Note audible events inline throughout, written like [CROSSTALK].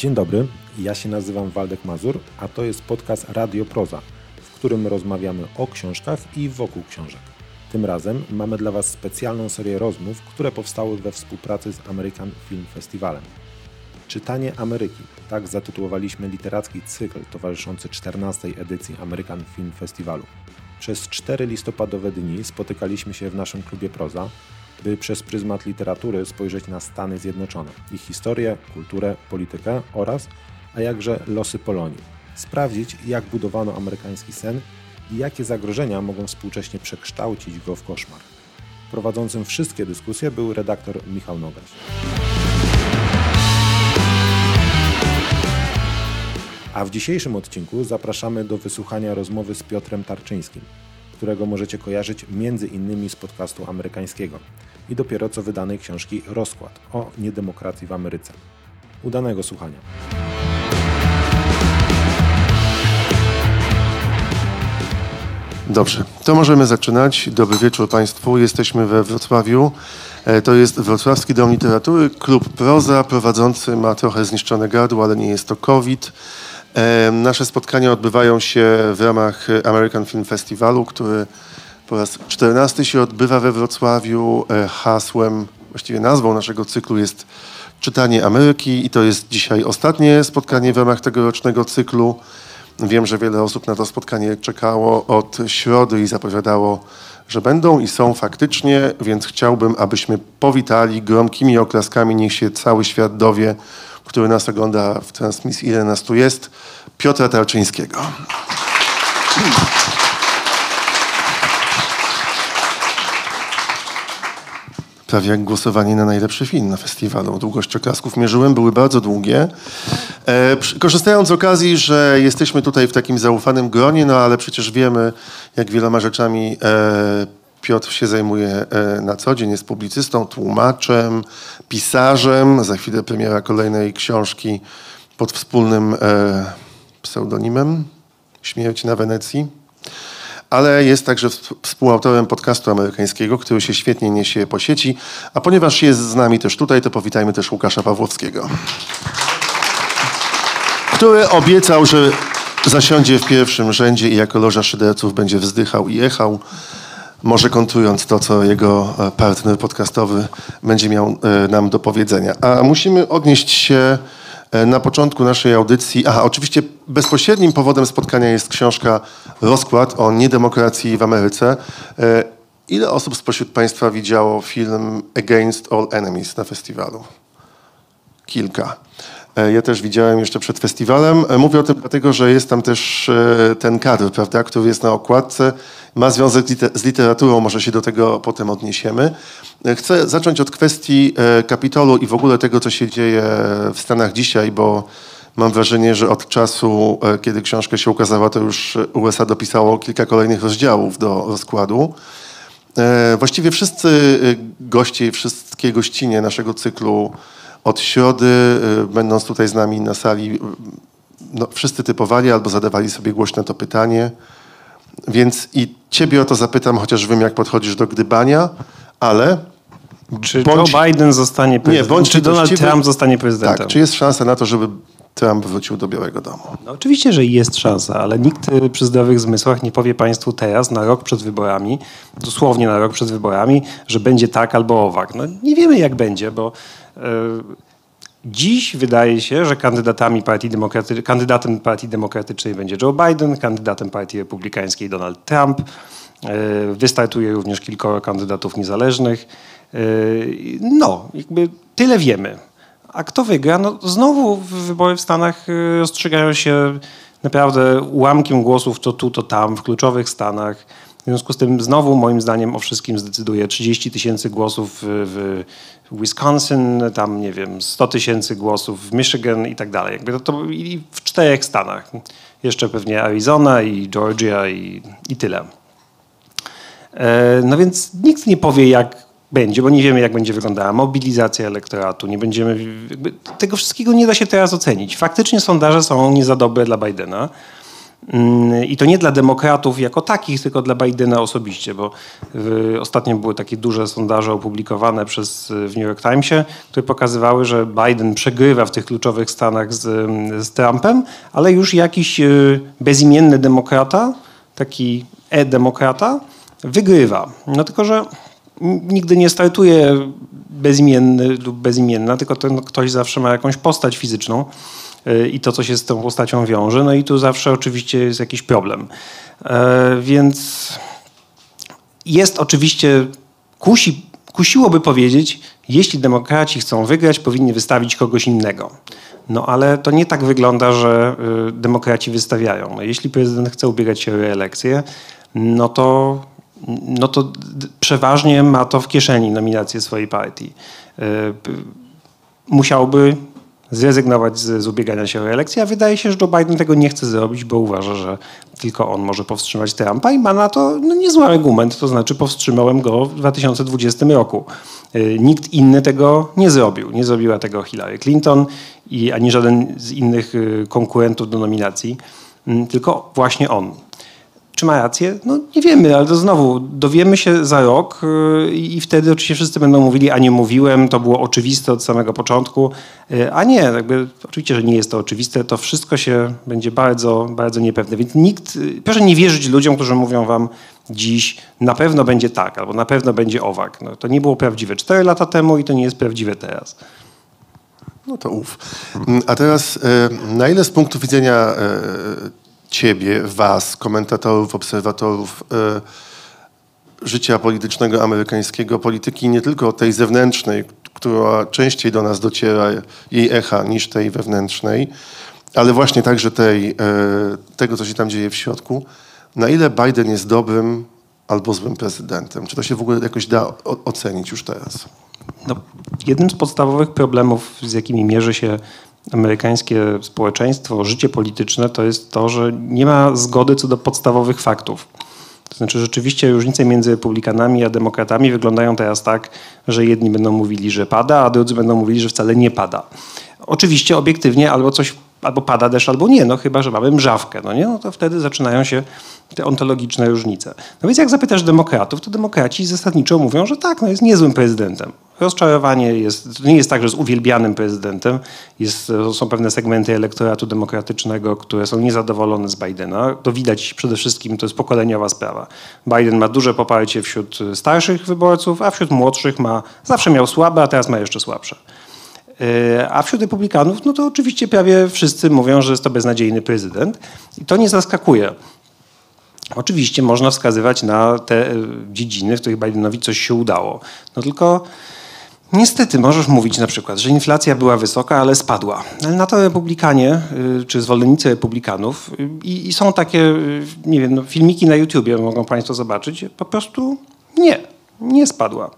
Dzień dobry, ja się nazywam Waldek Mazur, a to jest podcast Radio Proza, w którym rozmawiamy o książkach i wokół książek. Tym razem mamy dla Was specjalną serię rozmów, które powstały we współpracy z American Film Festivalem. Czytanie Ameryki, tak zatytułowaliśmy literacki cykl towarzyszący 14. edycji American Film Festivalu. Przez cztery listopadowe dni spotykaliśmy się w naszym klubie Proza, by przez pryzmat literatury spojrzeć na Stany Zjednoczone, ich historię, kulturę, politykę oraz, a jakże losy Polonii. Sprawdzić, jak budowano amerykański sen i jakie zagrożenia mogą współcześnie przekształcić go w koszmar. Prowadzącym wszystkie dyskusje był redaktor Michał Nogaś. A w dzisiejszym odcinku zapraszamy do wysłuchania rozmowy z Piotrem Tarczyńskim, którego możecie kojarzyć między innymi z podcastu amerykańskiego i dopiero co wydanej książki Rozkład o niedemokracji w Ameryce. Udanego słuchania. Dobrze, to możemy zaczynać. Dobry wieczór Państwu. Jesteśmy we Wrocławiu. E, To jest Wrocławski Dom Literatury, klub Proza. Prowadzący ma trochę zniszczone gardło, ale nie jest to COVID. E, Nasze spotkania odbywają się w ramach American Film Festivalu, który po raz 14 się odbywa we Wrocławiu. E, Hasłem, właściwie nazwą naszego cyklu jest Czytanie Ameryki i to jest dzisiaj ostatnie spotkanie w ramach tegorocznego cyklu. Wiem, że wiele osób na to spotkanie czekało od środy i zapowiadało, że będą i są faktycznie, więc chciałbym, abyśmy powitali gromkimi oklaskami, niech się cały świat dowie, który nas ogląda w transmisji, ile nas tu jest, Piotra Tarczyńskiego. Prawie jak głosowanie na najlepszy film na festiwalu. Długość oklasków mierzyłem, były bardzo długie. E, korzystając z okazji, że jesteśmy tutaj w takim zaufanym gronie, no ale przecież wiemy, jak wieloma rzeczami e, Piotr się zajmuje e, na co dzień. Jest publicystą, tłumaczem, pisarzem. Za chwilę premiera kolejnej książki pod wspólnym e, pseudonimem Śmierć na Wenecji ale jest także wsp- współautorem podcastu amerykańskiego, który się świetnie niesie po sieci. A ponieważ jest z nami też tutaj, to powitajmy też Łukasza Pawłowskiego, który obiecał, że zasiądzie w pierwszym rzędzie i jako loża szyderców będzie wzdychał i jechał, może kontrując to, co jego e, partner podcastowy będzie miał e, nam do powiedzenia. A musimy odnieść się na początku naszej audycji. Aha, oczywiście bezpośrednim powodem spotkania jest książka Rozkład o niedemokracji w Ameryce. E, Ile osób spośród Państwa widziało film Against All Enemies na festiwalu? Kilka. E, Ja też widziałem jeszcze przed festiwalem. E, Mówię o tym dlatego, że jest tam też e, ten kadr, prawda, który jest na okładce. Ma związek z liter- z literaturą, może się do tego potem odniesiemy. Chcę zacząć od kwestii Kapitolu i w ogóle tego, co się dzieje w Stanach dzisiaj, bo mam wrażenie, że od czasu, kiedy książka się ukazała, to już USA dopisało kilka kolejnych rozdziałów do rozkładu. Właściwie wszyscy goście i wszystkie gościnie naszego cyklu od środy, e, będąc tutaj z nami na sali, e, no, wszyscy typowali albo zadawali sobie głośno to pytanie. Więc i ciebie o to zapytam, chociaż wiem, jak podchodzisz do gdybania, ale Czy Bądź- Joe Biden zostanie prezydentem? bądź czy Donald. Trump zostanie prezydentem? tak, czy jest szansa na to, żeby Trump wrócił do Białego Domu? No, oczywiście, że jest szansa, ale nikt y, przy zdrowych zmysłach nie powie państwu teraz, na rok przed wyborami, dosłownie na rok przed wyborami, że będzie tak albo owak. No, nie wiemy, jak będzie, bo y, dziś wydaje się, że kandydatami partii demokraty, kandydatem Partii Demokratycznej będzie Joe Biden, kandydatem Partii Republikańskiej Donald Trump. Y, Wystartuje również kilkoro kandydatów niezależnych. Y, No, jakby tyle wiemy. A kto wygra? No znowu wybory w Stanach rozstrzygają się naprawdę ułamkiem głosów to tu, to tam, w kluczowych stanach. W związku z tym znowu moim zdaniem o wszystkim zdecyduje 30 tysięcy głosów w, Wisconsin, tam nie wiem, 100 tysięcy głosów w Michigan i tak dalej. Jakby to, to i w czterech stanach. Jeszcze pewnie Arizona i Georgia i, i tyle. E, No więc nikt nie powie, jak będzie, bo nie wiemy, jak będzie wyglądała mobilizacja elektoratu. Nie będziemy, tego wszystkiego nie da się teraz ocenić. Faktycznie sondaże są nie za dobre dla Bidena. Mm, I to nie dla demokratów jako takich, tylko dla Bidena osobiście, bo y, ostatnio były takie duże sondaże opublikowane przez, w New York Timesie, które pokazywały, że Biden przegrywa w tych kluczowych stanach z, z Trumpem, ale już jakiś y, bezimienny demokrata, taki e-demokrata, wygrywa. No tylko, że nigdy nie startuje bezimienny lub bezimienna, tylko ten ktoś zawsze ma jakąś postać fizyczną y, i to, co się z tą postacią wiąże. No i tu zawsze oczywiście jest jakiś problem. E, więc jest oczywiście, kusi, kusiłoby powiedzieć, jeśli demokraci chcą wygrać, powinni wystawić kogoś innego. No ale to nie tak wygląda, że y, demokraci wystawiają. No, jeśli prezydent chce ubiegać się o reelekcję, no to no to przeważnie ma to w kieszeni nominację swojej partii. E, musiałby zrezygnować z, z ubiegania się o reelekcję, a wydaje się, że Joe Biden tego nie chce zrobić, bo uważa, że tylko on może powstrzymać Trumpa i ma na to no, niezły argument, to znaczy powstrzymałem go w 2020 roku. E, nikt inny tego nie zrobił. Nie zrobiła tego Hillary Clinton i ani żaden z innych e, konkurentów do nominacji, tylko właśnie on. Czy ma rację? No nie wiemy, ale to znowu dowiemy się za rok yy, i wtedy oczywiście wszyscy będą mówili, a nie mówiłem, to było oczywiste od samego początku, yy, a nie, jakby, oczywiście, że nie jest to oczywiste, to wszystko się będzie bardzo, bardzo niepewne. Więc nikt, yy, proszę nie wierzyć ludziom, którzy mówią wam dziś, na pewno będzie tak, albo na pewno będzie owak. No, to nie było prawdziwe 4 lata temu i to nie jest prawdziwe teraz. No to ów. Mm, a teraz, na ile z punktu widzenia ciebie, was, komentatorów, obserwatorów e, życia politycznego amerykańskiego, polityki nie tylko tej zewnętrznej, która częściej do nas dociera, jej echa, niż tej wewnętrznej, ale właśnie także tej, e, tego, co się tam dzieje w środku. Na ile Biden jest dobrym albo złym prezydentem? Czy to się w ogóle jakoś da ocenić już teraz? No, jednym z podstawowych problemów, z jakimi mierzy się amerykańskie społeczeństwo, życie polityczne, to jest to, że nie ma zgody co do podstawowych faktów. To znaczy rzeczywiście różnice między republikanami a demokratami wyglądają teraz tak, że jedni będą mówili, że pada, a drudzy będą mówili, że wcale nie pada. Oczywiście obiektywnie albo coś albo pada deszcz, albo nie, no chyba, że mamy mrzawkę, no nie, no to wtedy zaczynają się te ontologiczne różnice. No więc jak zapytasz demokratów, to demokraci zasadniczo mówią, że tak, no jest niezłym prezydentem. Rozczarowanie jest, to nie jest tak, że jest uwielbianym prezydentem. Jest, są pewne segmenty elektoratu demokratycznego, które są niezadowolone z Bidena. To widać przede wszystkim, to jest pokoleniowa sprawa. Biden ma duże poparcie wśród starszych wyborców, a wśród młodszych ma, zawsze miał słabe, a teraz ma jeszcze słabsze. E, a wśród republikanów, no to oczywiście prawie wszyscy mówią, że jest to beznadziejny prezydent. I to nie zaskakuje. Oczywiście można wskazywać na te e, dziedziny, w których Bidenowi coś się udało. No tylko niestety możesz mówić na przykład, że inflacja była wysoka, ale spadła. Ale na to republikanie, e, czy zwolennicy republikanów, i, i są takie, nie wiem, no, filmiki na YouTubie, mogą Państwo zobaczyć, po prostu nie, nie spadła.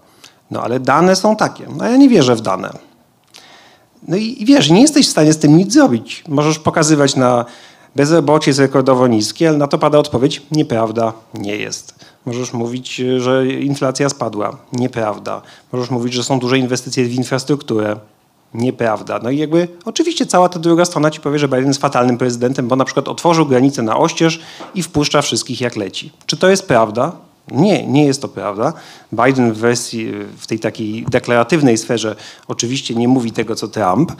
No ale dane są takie. No ja nie wierzę w dane. No i, wiesz, nie jesteś w stanie z tym nic zrobić. Możesz pokazywać na bezrobocie jest rekordowo niskie, ale na to pada odpowiedź nieprawda, nie jest. Możesz mówić, że inflacja spadła. Nieprawda. Możesz mówić, że są duże inwestycje w infrastrukturę. Nieprawda. No i jakby oczywiście cała ta druga strona ci powie, że Biden jest fatalnym prezydentem, bo na przykład otworzył granicę na oścież i wpuszcza wszystkich jak leci. Czy to jest prawda? Nie, nie jest to prawda. Biden w wersji, w tej takiej deklaratywnej sferze oczywiście nie mówi tego, co Trump,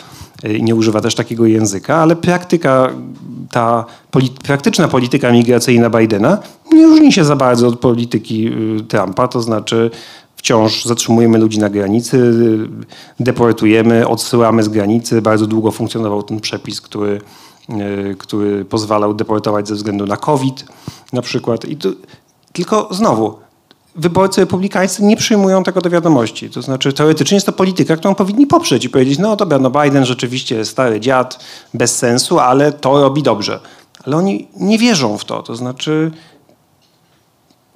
y, nie używa też takiego języka, ale praktyka, ta praktyczna polityka migracyjna Bidena nie różni się za bardzo od polityki y, Trumpa, to znaczy wciąż zatrzymujemy ludzi na granicy, y, deportujemy, odsyłamy z granicy. Bardzo długo funkcjonował ten przepis, który, który pozwalał deportować ze względu na COVID na przykład. I tu tylko znowu, wyborcy republikańscy nie przyjmują tego do wiadomości. To znaczy teoretycznie jest to polityka, którą powinni poprzeć i powiedzieć, no dobra, no Biden rzeczywiście stary dziad, bez sensu, ale to robi dobrze. Ale oni nie wierzą w to. To znaczy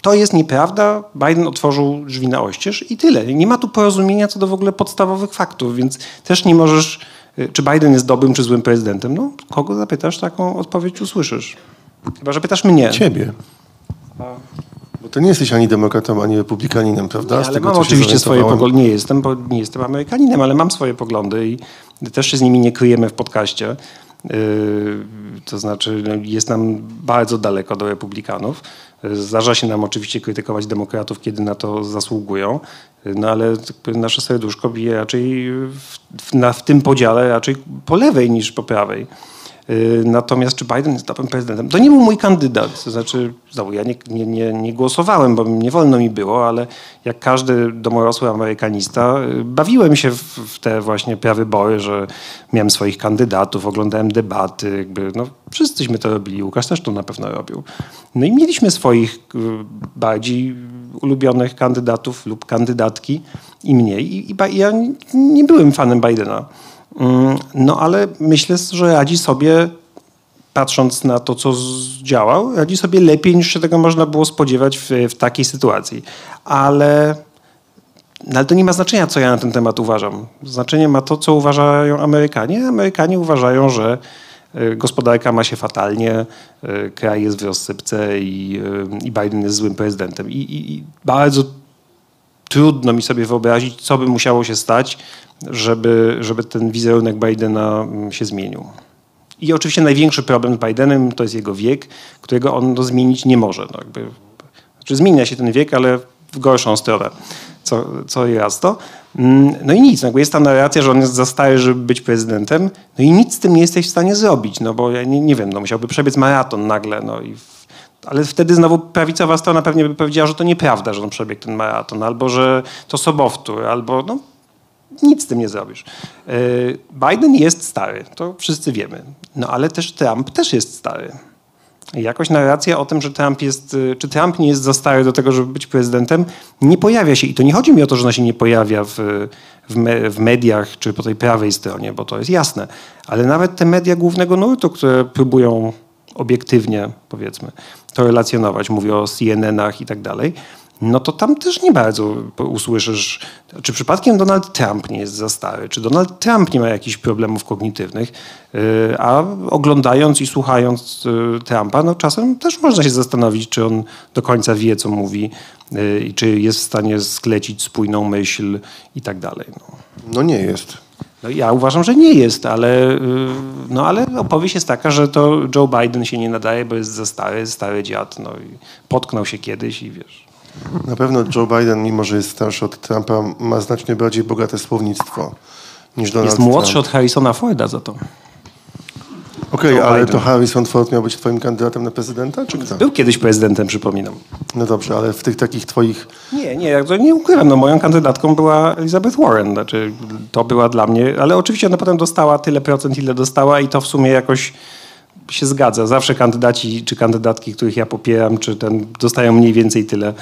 to jest nieprawda, Biden otworzył drzwi na oścież i tyle. Nie ma tu porozumienia co do w ogóle podstawowych faktów, więc też nie możesz, y, czy Biden jest dobrym czy złym prezydentem. No, kogo zapytasz, taką odpowiedź usłyszysz. Chyba, że pytasz mnie. Ciebie. Bo ty nie jesteś ani demokratą, ani republikaninem, prawda? Nie, ale tego, mam oczywiście swoje poglądy. Nie jestem, bo nie jestem Amerykaninem, ale mam swoje poglądy i też się z nimi nie kryjemy w podcaście. To znaczy no, jest nam bardzo daleko do republikanów. Zdarza się nam oczywiście krytykować demokratów, kiedy na to zasługują, no ale nasze serduszko bije raczej w, na, w tym podziale raczej po lewej niż po prawej. Y, natomiast czy Biden jest dobrym prezydentem? To nie był mój kandydat. To znaczy, znowu, ja nie, nie, nie, nie głosowałem, bo nie wolno mi było, ale jak każdy domorosły amerykanista, y, bawiłem się w, w te właśnie prawybory, że miałem swoich kandydatów, oglądałem debaty. Jakby, no, wszyscyśmy to robili. Łukasz też to na pewno robił. No i mieliśmy swoich y, bardziej ulubionych kandydatów lub kandydatki i mnie. I, i ja nie byłem fanem Bidena. Mm, no ale myślę, że radzi sobie, patrząc na to, co działał, radzi sobie lepiej niż się tego można było spodziewać w, w takiej sytuacji. Ale, no ale to nie ma znaczenia, co ja na ten temat uważam. Znaczenie ma to, co uważają Amerykanie. Amerykanie uważają, że e, gospodarka ma się fatalnie, e, kraj jest w rozsypce i, e, i Biden jest złym prezydentem. I, i, I bardzo trudno mi sobie wyobrazić, co by musiało się stać, żeby, żeby ten wizerunek Bidena mm, się zmienił. I oczywiście największy problem z Bidenem to jest jego wiek, którego on no, zmienić nie może. No, jakby, znaczy zmienia się ten wiek, ale w gorszą stronę. Co, co raz to. Mm, no i nic, no, jest ta narracja, że on jest za stary, żeby być prezydentem, no i nic z tym nie jesteś w stanie zrobić, no bo ja nie, nie wiem, no musiałby przebiec maraton nagle, no i ale wtedy znowu prawicowa strona pewnie by powiedziała, że to nieprawda, że on przebiegł ten maraton, albo że to sobowtór, albo no, nic z tym nie zrobisz. E, Biden jest stary, to wszyscy wiemy. No ale też Trump też jest stary. I jakoś narracja o tym, że Trump jest, e, czy Trump nie jest za stary do tego, żeby być prezydentem, nie pojawia się. I to nie chodzi mi o to, że ona się nie pojawia w, w, me, w mediach, czy po tej prawej stronie, bo to jest jasne. Ale nawet te media głównego nurtu, które próbują obiektywnie, powiedzmy, to relacjonować, mówię o CNN-ach i tak dalej, no to tam też nie bardzo usłyszysz, czy przypadkiem Donald Trump nie jest za stary, czy Donald Trump nie ma jakichś problemów kognitywnych, y, a oglądając i słuchając y, Trumpa, no czasem też można się zastanowić, czy on do końca wie, co mówi y, i czy jest w stanie sklecić spójną myśl i tak dalej. No, no nie jest. No ja uważam, że nie jest, ale, no ale opowieść jest taka, że to Joe Biden się nie nadaje, bo jest za stary, stary dziad, no i potknął się kiedyś i wiesz. Na pewno Joe Biden, mimo że jest starszy od Trumpa, ma znacznie bardziej bogate słownictwo niż Donald Jest młodszy Trump. od Harrisona Forda za to. Okej, ale Biden. to Harrison Ford miał być twoim kandydatem na prezydenta, czy kto? Był kiedyś prezydentem, przypominam. No dobrze, ale w tych takich twoich... Nie, nie, ja to nie ukrywam. No, moją kandydatką była Elizabeth Warren. Znaczy, to była dla mnie... Ale oczywiście ona potem dostała tyle procent, ile dostała i to w sumie jakoś się zgadza. Zawsze kandydaci czy kandydatki, których ja popieram, czy ten, dostają mniej więcej tyle.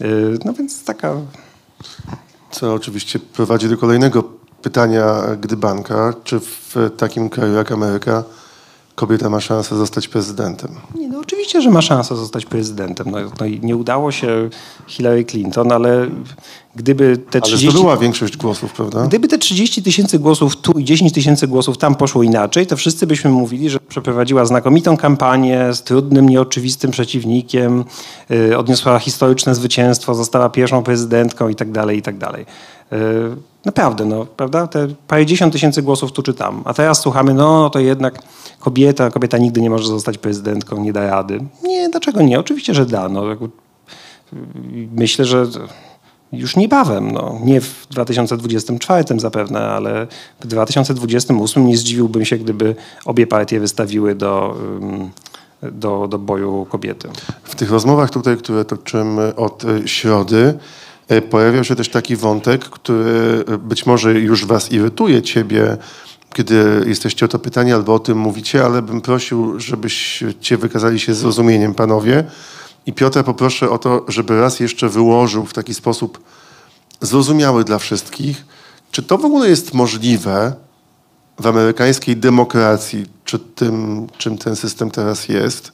Y, no więc taka... Co oczywiście prowadzi do kolejnego pytania gdybanka. Czy w takim kraju jak Ameryka kobieta ma szansę zostać prezydentem? Nie, no oczywiście, że ma szansę zostać prezydentem. No, no i nie udało się Hillary Clinton, ale gdyby te 30... Ale zdobyła większość głosów, prawda? Gdyby te 30 tysięcy głosów tu i 10 tysięcy głosów tam poszło inaczej, to wszyscy byśmy mówili, że przeprowadziła znakomitą kampanię z trudnym, nieoczywistym przeciwnikiem, yy, odniosła historyczne zwycięstwo, została pierwszą prezydentką i tak dalej, i tak dalej. Yy, naprawdę, no, prawda? Te parędziesiąt tysięcy głosów tu czy tam. A teraz słuchamy, no to jednak kobieta, kobieta nigdy nie może zostać prezydentką, nie da rady. Nie, dlaczego nie? Oczywiście, że da. No, myślę, że już niebawem, no, nie w 2024 zapewne, ale w 2028 nie zdziwiłbym się, gdyby obie partie wystawiły do, do, do boju kobiety. W tych rozmowach tutaj, które toczymy od e, środy, e, pojawiał się też taki wątek, który e, być może już was irytuje, ciebie, kiedy jesteście o to pytani albo o tym mówicie, ale bym prosił, żebyście wykazali się zrozumieniem, panowie. I Piotra poproszę o to, żeby raz jeszcze wyłożył w taki sposób zrozumiały dla wszystkich, czy to w ogóle jest możliwe w amerykańskiej demokracji, czy tym, czym ten system teraz jest,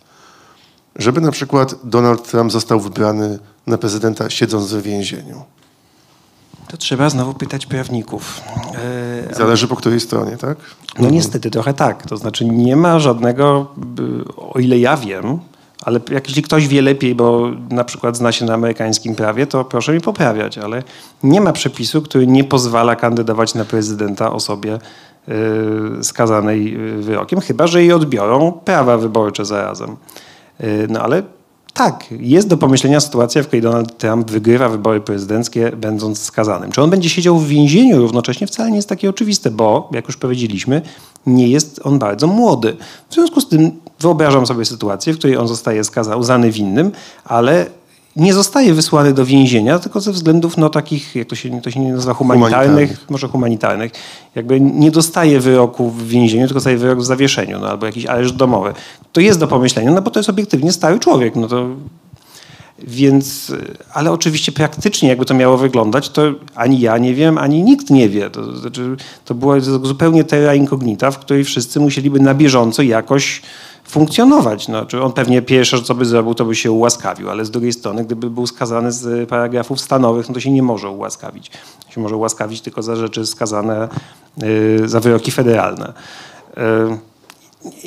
żeby na przykład Donald Trump został wybrany na prezydenta siedząc w więzieniu. To trzeba znowu pytać prawników. E, Zależy po której stronie, tak? No niestety trochę tak. To znaczy nie ma żadnego, o ile ja wiem, Ale jak, jeśli ktoś wie lepiej, bo na przykład zna się na amerykańskim prawie, to proszę mi poprawiać, ale nie ma przepisu, który nie pozwala kandydować na prezydenta osobie y, skazanej y, wyrokiem, chyba że jej odbiorą prawa wyborcze zarazem. Y, no ale tak, jest do pomyślenia sytuacja, w której Donald Trump wygrywa wybory prezydenckie, będąc skazanym. Czy on będzie siedział w więzieniu równocześnie, wcale nie jest takie oczywiste, bo, jak już powiedzieliśmy, nie jest on bardzo młody. W związku z tym wyobrażam sobie sytuację, w której on zostaje skazany, winnym, ale nie zostaje wysłany do więzienia, tylko ze względów no, takich, jak to się, to się nie nazywa, humanitarnych, Humanitarnych. może humanitarnych. Jakby nie dostaje wyroku w więzieniu, tylko dostaje wyrok w zawieszeniu, no, albo jakiś areszt domowy. To jest do pomyślenia, no bo to jest obiektywnie stary człowiek. No to więc, ale oczywiście praktycznie jakby to miało wyglądać, to ani ja nie wiem, ani nikt nie wie. To, znaczy, to była zupełnie terra incognita, w której wszyscy musieliby na bieżąco jakoś funkcjonować. No, on pewnie pierwsze, co by zrobił, to by się ułaskawił, ale z drugiej strony, gdyby był skazany z paragrafów stanowych, no to się nie może ułaskawić. Się może ułaskawić tylko za rzeczy skazane y, za wyroki federalne. Y,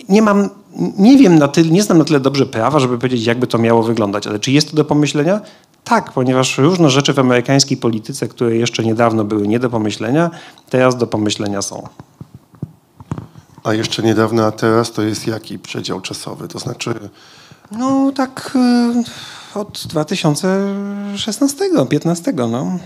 nie mam, nie wiem na tyle, nie znam na tyle dobrze prawa, żeby powiedzieć, jakby to miało wyglądać, ale czy jest to do pomyślenia? Tak, ponieważ różne rzeczy w amerykańskiej polityce, które jeszcze niedawno były nie do pomyślenia, teraz do pomyślenia są. A jeszcze niedawno, a teraz to jest jaki przedział czasowy? To znaczy, No tak y, od 2016, 15, no.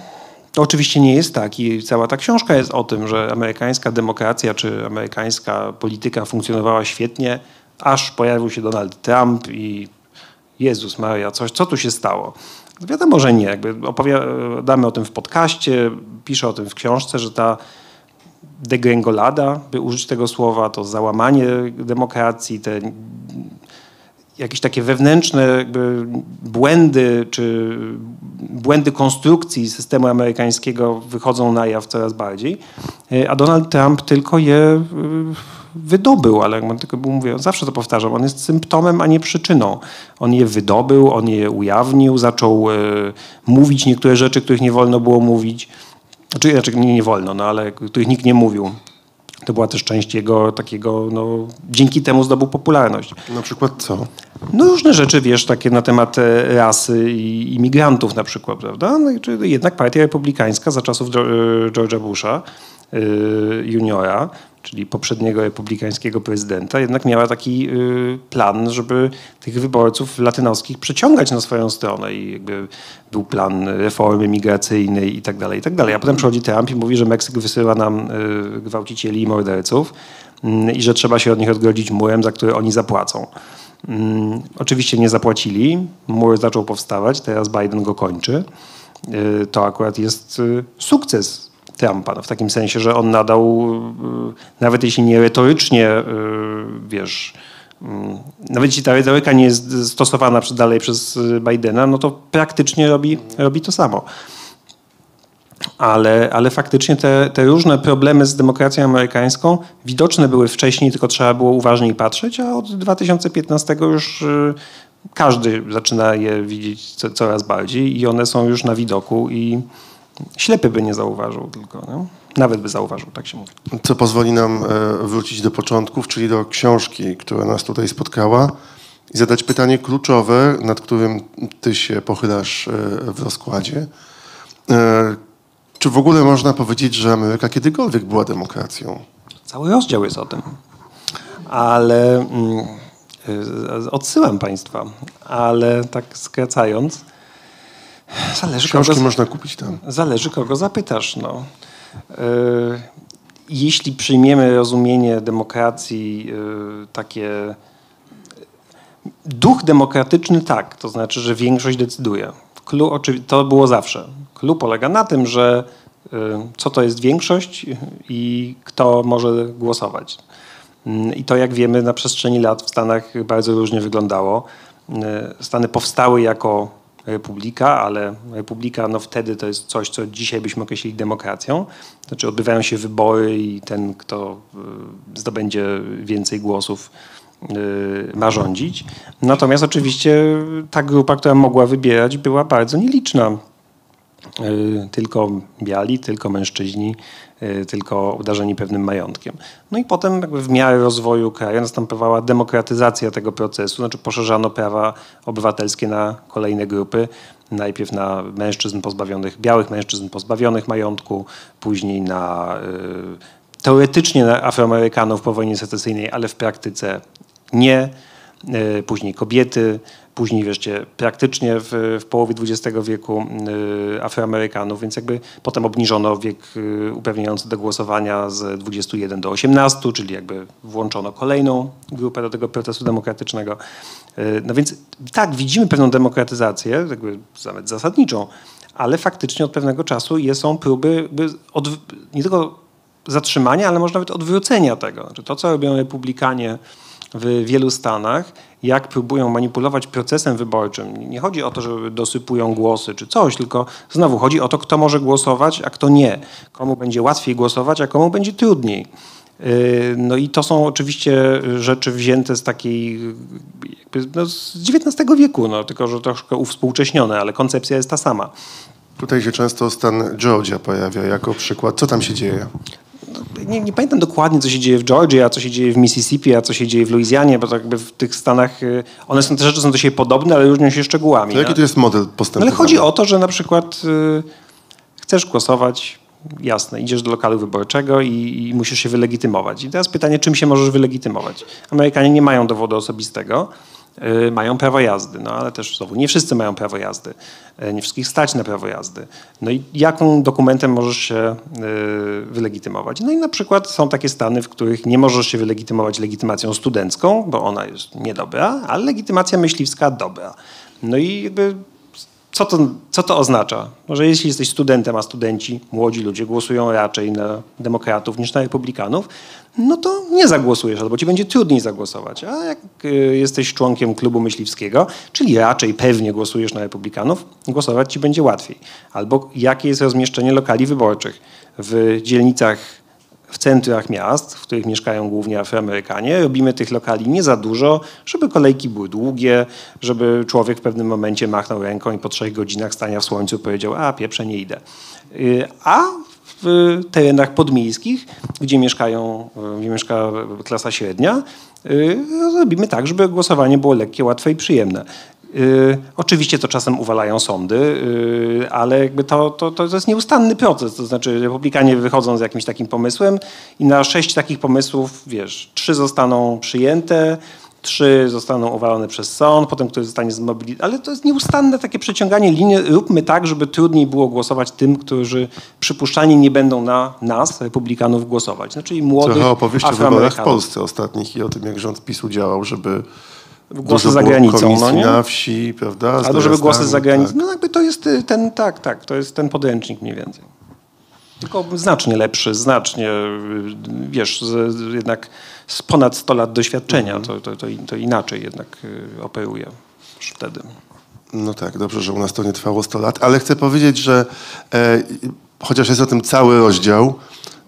To oczywiście nie jest tak i cała ta książka jest o tym, że amerykańska demokracja czy amerykańska polityka funkcjonowała świetnie, aż pojawił się Donald Trump i Jezus Maria, coś, co tu się stało? Wiadomo, że nie. Jakby opowiadamy o tym w podcaście, piszę o tym w książce, że ta degrengolada, by użyć tego słowa, to załamanie demokracji, te jakieś takie wewnętrzne błędy czy błędy konstrukcji systemu amerykańskiego wychodzą na jaw coraz bardziej, E, a Donald Trump tylko je y, wydobył, ale jak tylko mówię, zawsze to powtarzam, on jest symptomem, a nie przyczyną. On je wydobył, on je ujawnił, zaczął e, mówić niektóre rzeczy, których nie wolno było mówić. Znaczy, znaczy nie, nie wolno, no ale których nikt nie mówił. To była też część jego takiego, no, dzięki temu zdobył popularność. na przykład co? No różne rzeczy, wiesz, takie na temat e, rasy i imigrantów na przykład, prawda? No jednak partia republikańska za czasów e, George'a Busha e, juniora, czyli poprzedniego republikańskiego prezydenta, jednak miała taki e, plan, żeby tych wyborców latynoskich przyciągać na swoją stronę i jakby był plan reformy migracyjnej i tak dalej, i tak dalej. A potem przychodzi Trump i mówi, że Meksyk wysyła nam e, gwałcicieli i morderców mm, i że trzeba się od nich odgrodzić murem, za który oni zapłacą. Mm, Oczywiście nie zapłacili, mur zaczął powstawać, teraz Biden go kończy. Y, To akurat jest y, sukces Trumpa, no, w takim sensie, że on nadał, y, nawet jeśli nie retorycznie, y, wiesz, mm, nawet jeśli ta retoryka nie jest stosowana dalej przez y, Bidena, no to praktycznie robi, robi to samo. Ale, ale faktycznie te, te różne problemy z demokracją amerykańską widoczne były wcześniej, tylko trzeba było uważniej patrzeć, a od 2015 już y, każdy zaczyna je widzieć co, coraz bardziej i one są już na widoku i ślepy by nie zauważył tylko. No? Nawet by zauważył, tak się mówi. Co pozwoli nam e, wrócić do początków, czyli do książki, która nas tutaj spotkała i zadać pytanie kluczowe, nad którym ty się pochylasz e, w rozkładzie. E, Czy w ogóle można powiedzieć, że Ameryka kiedykolwiek była demokracją? Cały rozdział jest o tym. Ale mm, odsyłam Państwa, ale tak skracając, zależy kogo, Książki można kupić tam. zależy kogo zapytasz. No. Y, Jeśli przyjmiemy rozumienie demokracji y, takie duch demokratyczny tak, to znaczy, że większość decyduje. Clue, to było zawsze. Clue polega na tym, że y, co to jest większość i kto może głosować. Mm, I to, jak wiemy, na przestrzeni lat w Stanach bardzo różnie wyglądało. Stany powstały jako republika, ale republika no wtedy to jest coś, co dzisiaj byśmy określili demokracją. Znaczy odbywają się wybory i ten, kto y, zdobędzie więcej głosów, y, ma rządzić. Natomiast oczywiście ta grupa, która mogła wybierać, była bardzo nieliczna. tylko biali, tylko mężczyźni, tylko obdarzeni pewnym majątkiem. No i potem jakby w miarę rozwoju kraju następowała demokratyzacja tego procesu, znaczy poszerzano prawa obywatelskie na kolejne grupy. Najpierw na mężczyzn pozbawionych, białych mężczyzn pozbawionych majątku, później na y, teoretycznie na Afroamerykanów po wojnie secesyjnej, ale w praktyce nie. Y, Później kobiety, później wreszcie praktycznie w, w połowie XX wieku y, Afroamerykanów, więc jakby potem obniżono wiek y, uprawniający do głosowania z 21 do 18, czyli jakby włączono kolejną grupę do tego procesu demokratycznego. Y, No więc tak, widzimy pewną demokratyzację, jakby nawet zasadniczą, ale faktycznie od pewnego czasu są próby od, nie tylko zatrzymania, ale może nawet odwrócenia tego. Znaczy to, co robią republikanie w wielu stanach, jak próbują manipulować procesem wyborczym. Nie chodzi o to, że dosypują głosy czy coś, tylko znowu chodzi o to, kto może głosować, a kto nie. Komu będzie łatwiej głosować, a komu będzie trudniej. Yy, No i to są oczywiście rzeczy wzięte z takiej, no z XIX wieku, no, tylko że troszkę uwspółcześnione, ale koncepcja jest ta sama. Tutaj się często stan Georgia pojawia jako przykład. Co tam się dzieje? Nie, nie pamiętam dokładnie, co się dzieje w Georgii, a co się dzieje w Mississippi, a co się dzieje w Luizjanie, bo tak jakby w tych stanach y, one są, te rzeczy są do siebie podobne, ale różnią się szczegółami. To jaki to jest model postępowania? ale chodzi o to, że na przykład y, chcesz głosować, jasne, idziesz do lokalu wyborczego i, i musisz się wylegitymować. I teraz pytanie, czym się możesz wylegitymować? Amerykanie nie mają dowodu osobistego, mają prawo jazdy, no ale też znowu nie wszyscy mają prawo jazdy, y, nie wszystkich stać na prawo jazdy. No i jaką dokumentem możesz się y, wylegitymować? No i na przykład są takie stany, w których nie możesz się wylegitymować legitymacją studencką, bo ona jest niedobra, ale legitymacja myśliwska dobra. No i jakby co to, co to oznacza? Że jeśli jesteś studentem, a studenci, młodzi ludzie głosują raczej na demokratów niż na republikanów, no to nie zagłosujesz, albo ci będzie trudniej zagłosować. A jak y, jesteś członkiem klubu myśliwskiego, czyli raczej pewnie głosujesz na republikanów, głosować ci będzie łatwiej. Albo jakie jest rozmieszczenie lokali wyborczych w dzielnicach w centrach miast, w których mieszkają głównie Afroamerykanie. Robimy tych lokali nie za dużo, żeby kolejki były długie, żeby człowiek w pewnym momencie machnął ręką i po trzech godzinach stania w słońcu powiedział, a pieprze nie idę. Y, A w terenach podmiejskich, gdzie mieszkają, y, gdzie mieszka klasa średnia, y, robimy tak, żeby głosowanie było lekkie, łatwe i przyjemne. Y, Oczywiście to czasem uwalają sądy, ale jakby to, to, to jest nieustanny proces. To znaczy republikanie wychodzą z jakimś takim pomysłem i na sześć takich pomysłów, wiesz, trzy zostaną przyjęte, trzy zostaną uwalone przez sąd, potem ktoś zostanie zmobilizowany. Ale to jest nieustanne takie przeciąganie linii. Róbmy tak, żeby trudniej było głosować tym, którzy przypuszczalnie nie będą na nas, republikanów, głosować. No, czyli młodych Trochę opowieści o wyborach w. Polsce ostatnich i o tym, jak rząd PiSu działał, żeby Głosy za granicą, no nie? na wsi, prawda? z Albo żeby głosy za granicą. tak. No jakby to jest y, ten, tak, tak, to jest ten podręcznik mniej więcej. Tylko znacznie lepszy, znacznie, y, wiesz, jednak z ponad 100 lat doświadczenia, to, to, to, to inaczej jednak y, operuje już wtedy. No tak, dobrze, że u nas to nie trwało 100 lat, ale chcę powiedzieć, że e, chociaż jest o tym cały rozdział,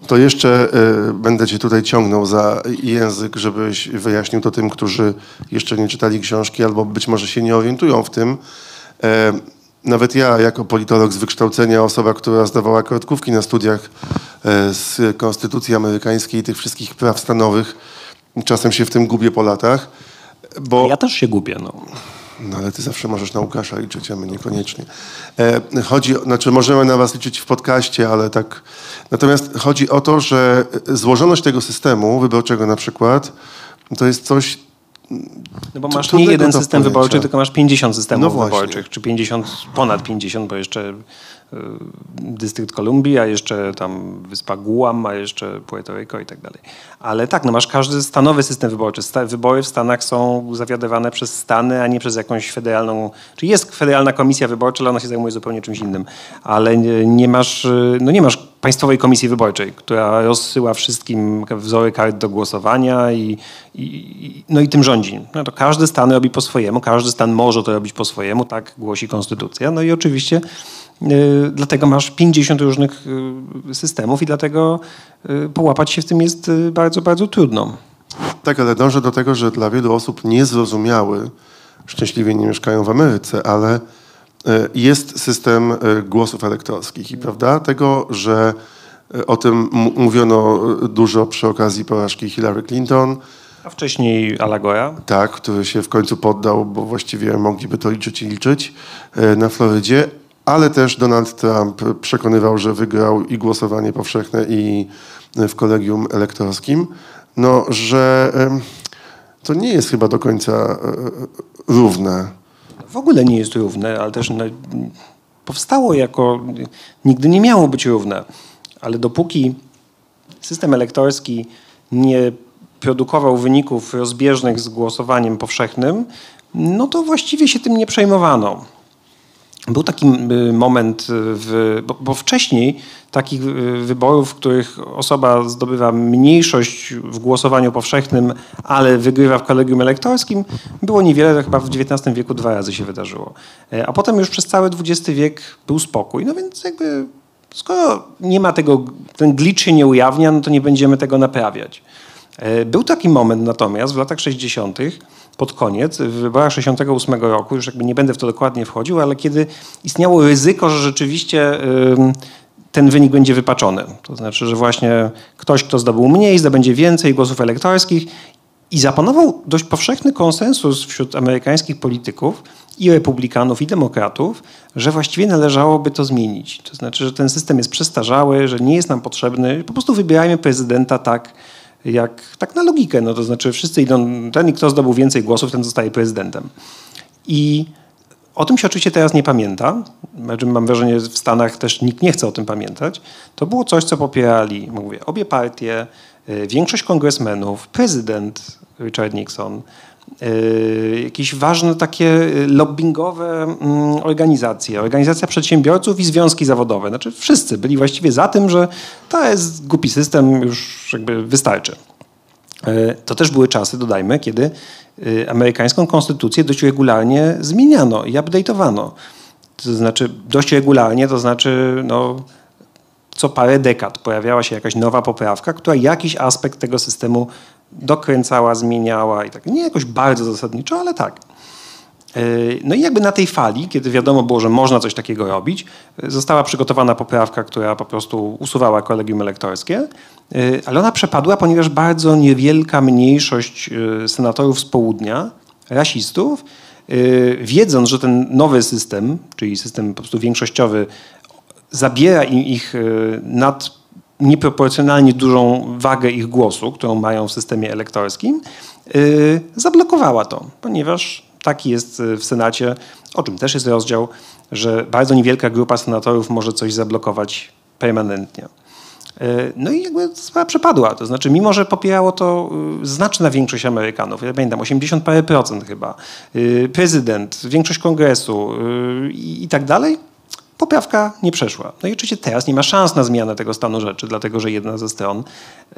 to jeszcze e, będę cię tutaj ciągnął za język, żebyś wyjaśnił to tym, którzy jeszcze nie czytali książki albo być może się nie orientują w tym. E, nawet ja, jako politolog z wykształcenia, osoba, która zdawała kartkówki na studiach z Konstytucji Amerykańskiej i tych wszystkich praw stanowych, czasem się w tym gubię po latach. Bo... Ja też się gubię, no. No ale ty zawsze możesz na Łukasza liczyć, a my niekoniecznie. E, chodzi, znaczy możemy na was liczyć w podcaście, ale tak. Natomiast chodzi o to, że złożoność tego systemu wyborczego na przykład, to jest coś, No bo masz nie jeden system wyborczy, tylko masz 50 systemów No wyborczych, czy 50, ponad 50, bo jeszcze Dystrykt Kolumbii, a jeszcze tam wyspa Guam, a jeszcze Puerto Rico i tak dalej. Ale tak, no masz każdy stanowy system wyborczy. Wybory w Stanach są zawiadywane przez Stany, a nie przez jakąś federalną, czy jest federalna komisja wyborcza, ale ona się zajmuje zupełnie czymś innym. Ale nie, nie masz, y, no nie masz państwowej komisji wyborczej, która rozsyła wszystkim wzory kart do głosowania i, i, no i tym rządzi. No to każdy stan robi po swojemu, każdy stan może to robić po swojemu, tak głosi konstytucja. No i oczywiście y, dlatego masz 50 różnych y, systemów i dlatego y, połapać się w tym jest y, bardzo, bardzo trudno. tak, ale dążę do tego, że dla wielu osób niezrozumiały, szczęśliwie nie mieszkają w Ameryce, ale jest system głosów elektorskich i prawda tego, że o tym mówiono dużo przy okazji porażki Hillary Clinton, A wcześniej Alagora. tak, który się w końcu poddał, bo właściwie mogliby to liczyć i liczyć na Florydzie, ale też Donald Trump przekonywał, że wygrał i głosowanie powszechne i w kolegium elektorskim, no, że to nie jest chyba do końca e, równe. W ogóle nie jest równe, ale też powstało jako. Nigdy nie miało być równe. Ale dopóki system elektorski nie produkował wyników rozbieżnych z głosowaniem powszechnym, no to właściwie się tym nie przejmowano. Był taki y, moment, y, w, bo, bo wcześniej takich y, wyborów, w których osoba zdobywa mniejszość w głosowaniu powszechnym, ale wygrywa w kolegium elektorskim, było niewiele, chyba w XIX wieku dwa razy się wydarzyło. E, A potem już przez cały XX wiek był spokój. No więc jakby skoro nie ma tego, ten glitch się nie ujawnia, no to nie będziemy tego naprawiać. E, Był taki moment natomiast w latach 60., pod koniec, w wyborach 68 roku, już jakby nie będę w to dokładnie wchodził, ale kiedy istniało ryzyko, że rzeczywiście ten wynik będzie wypaczony. To znaczy, że właśnie ktoś, kto zdobył mniej, zdobędzie więcej głosów elektorskich i zapanował dość powszechny konsensus wśród amerykańskich polityków i republikanów, i demokratów, że właściwie należałoby to zmienić. To znaczy, że ten system jest przestarzały, że nie jest nam potrzebny. Po prostu wybierajmy prezydenta tak, jak tak na logikę. No to znaczy wszyscy idą, ten kto zdobył więcej głosów, ten zostaje prezydentem. I o tym się oczywiście teraz nie pamięta. Znaczy, Mam wrażenie, że w Stanach też nikt nie chce o tym pamiętać. To było coś, co popierali, mówię, obie partie, y, większość kongresmenów, prezydent Richard Nixon, jakieś ważne takie y, lobbyingowe mm, organizacje, organizacja przedsiębiorców i związki zawodowe. Znaczy wszyscy byli właściwie za tym, że to jest głupi system, już jakby wystarczy. E, To też były czasy, dodajmy, kiedy y, amerykańską konstytucję dość regularnie zmieniano i update'owano. To znaczy dość regularnie, to znaczy no, co parę dekad pojawiała się jakaś nowa poprawka, która jakiś aspekt tego systemu dokręcała, zmieniała i tak. Nie jakoś bardzo zasadniczo, ale tak. E, No i jakby na tej fali, kiedy wiadomo było, że można coś takiego robić, e, została przygotowana poprawka, która po prostu usuwała kolegium elektorskie, e, ale ona przepadła, ponieważ bardzo niewielka mniejszość senatorów z południa, rasistów, wiedząc, że ten nowy system, czyli system po prostu większościowy, zabiera im ich nad nieproporcjonalnie dużą wagę ich głosu, którą mają w systemie elektorskim, y, zablokowała to, ponieważ taki jest y, w Senacie, o czym też jest rozdział, że bardzo niewielka grupa senatorów może coś zablokować permanentnie. Y, No i jakby sprawa przepadła. To znaczy, mimo że popierało to znaczna większość Amerykanów, ja pamiętam 80 parę procent chyba, prezydent, większość kongresu i i tak dalej, poprawka nie przeszła. No i oczywiście teraz nie ma szans na zmianę tego stanu rzeczy, dlatego że jedna ze stron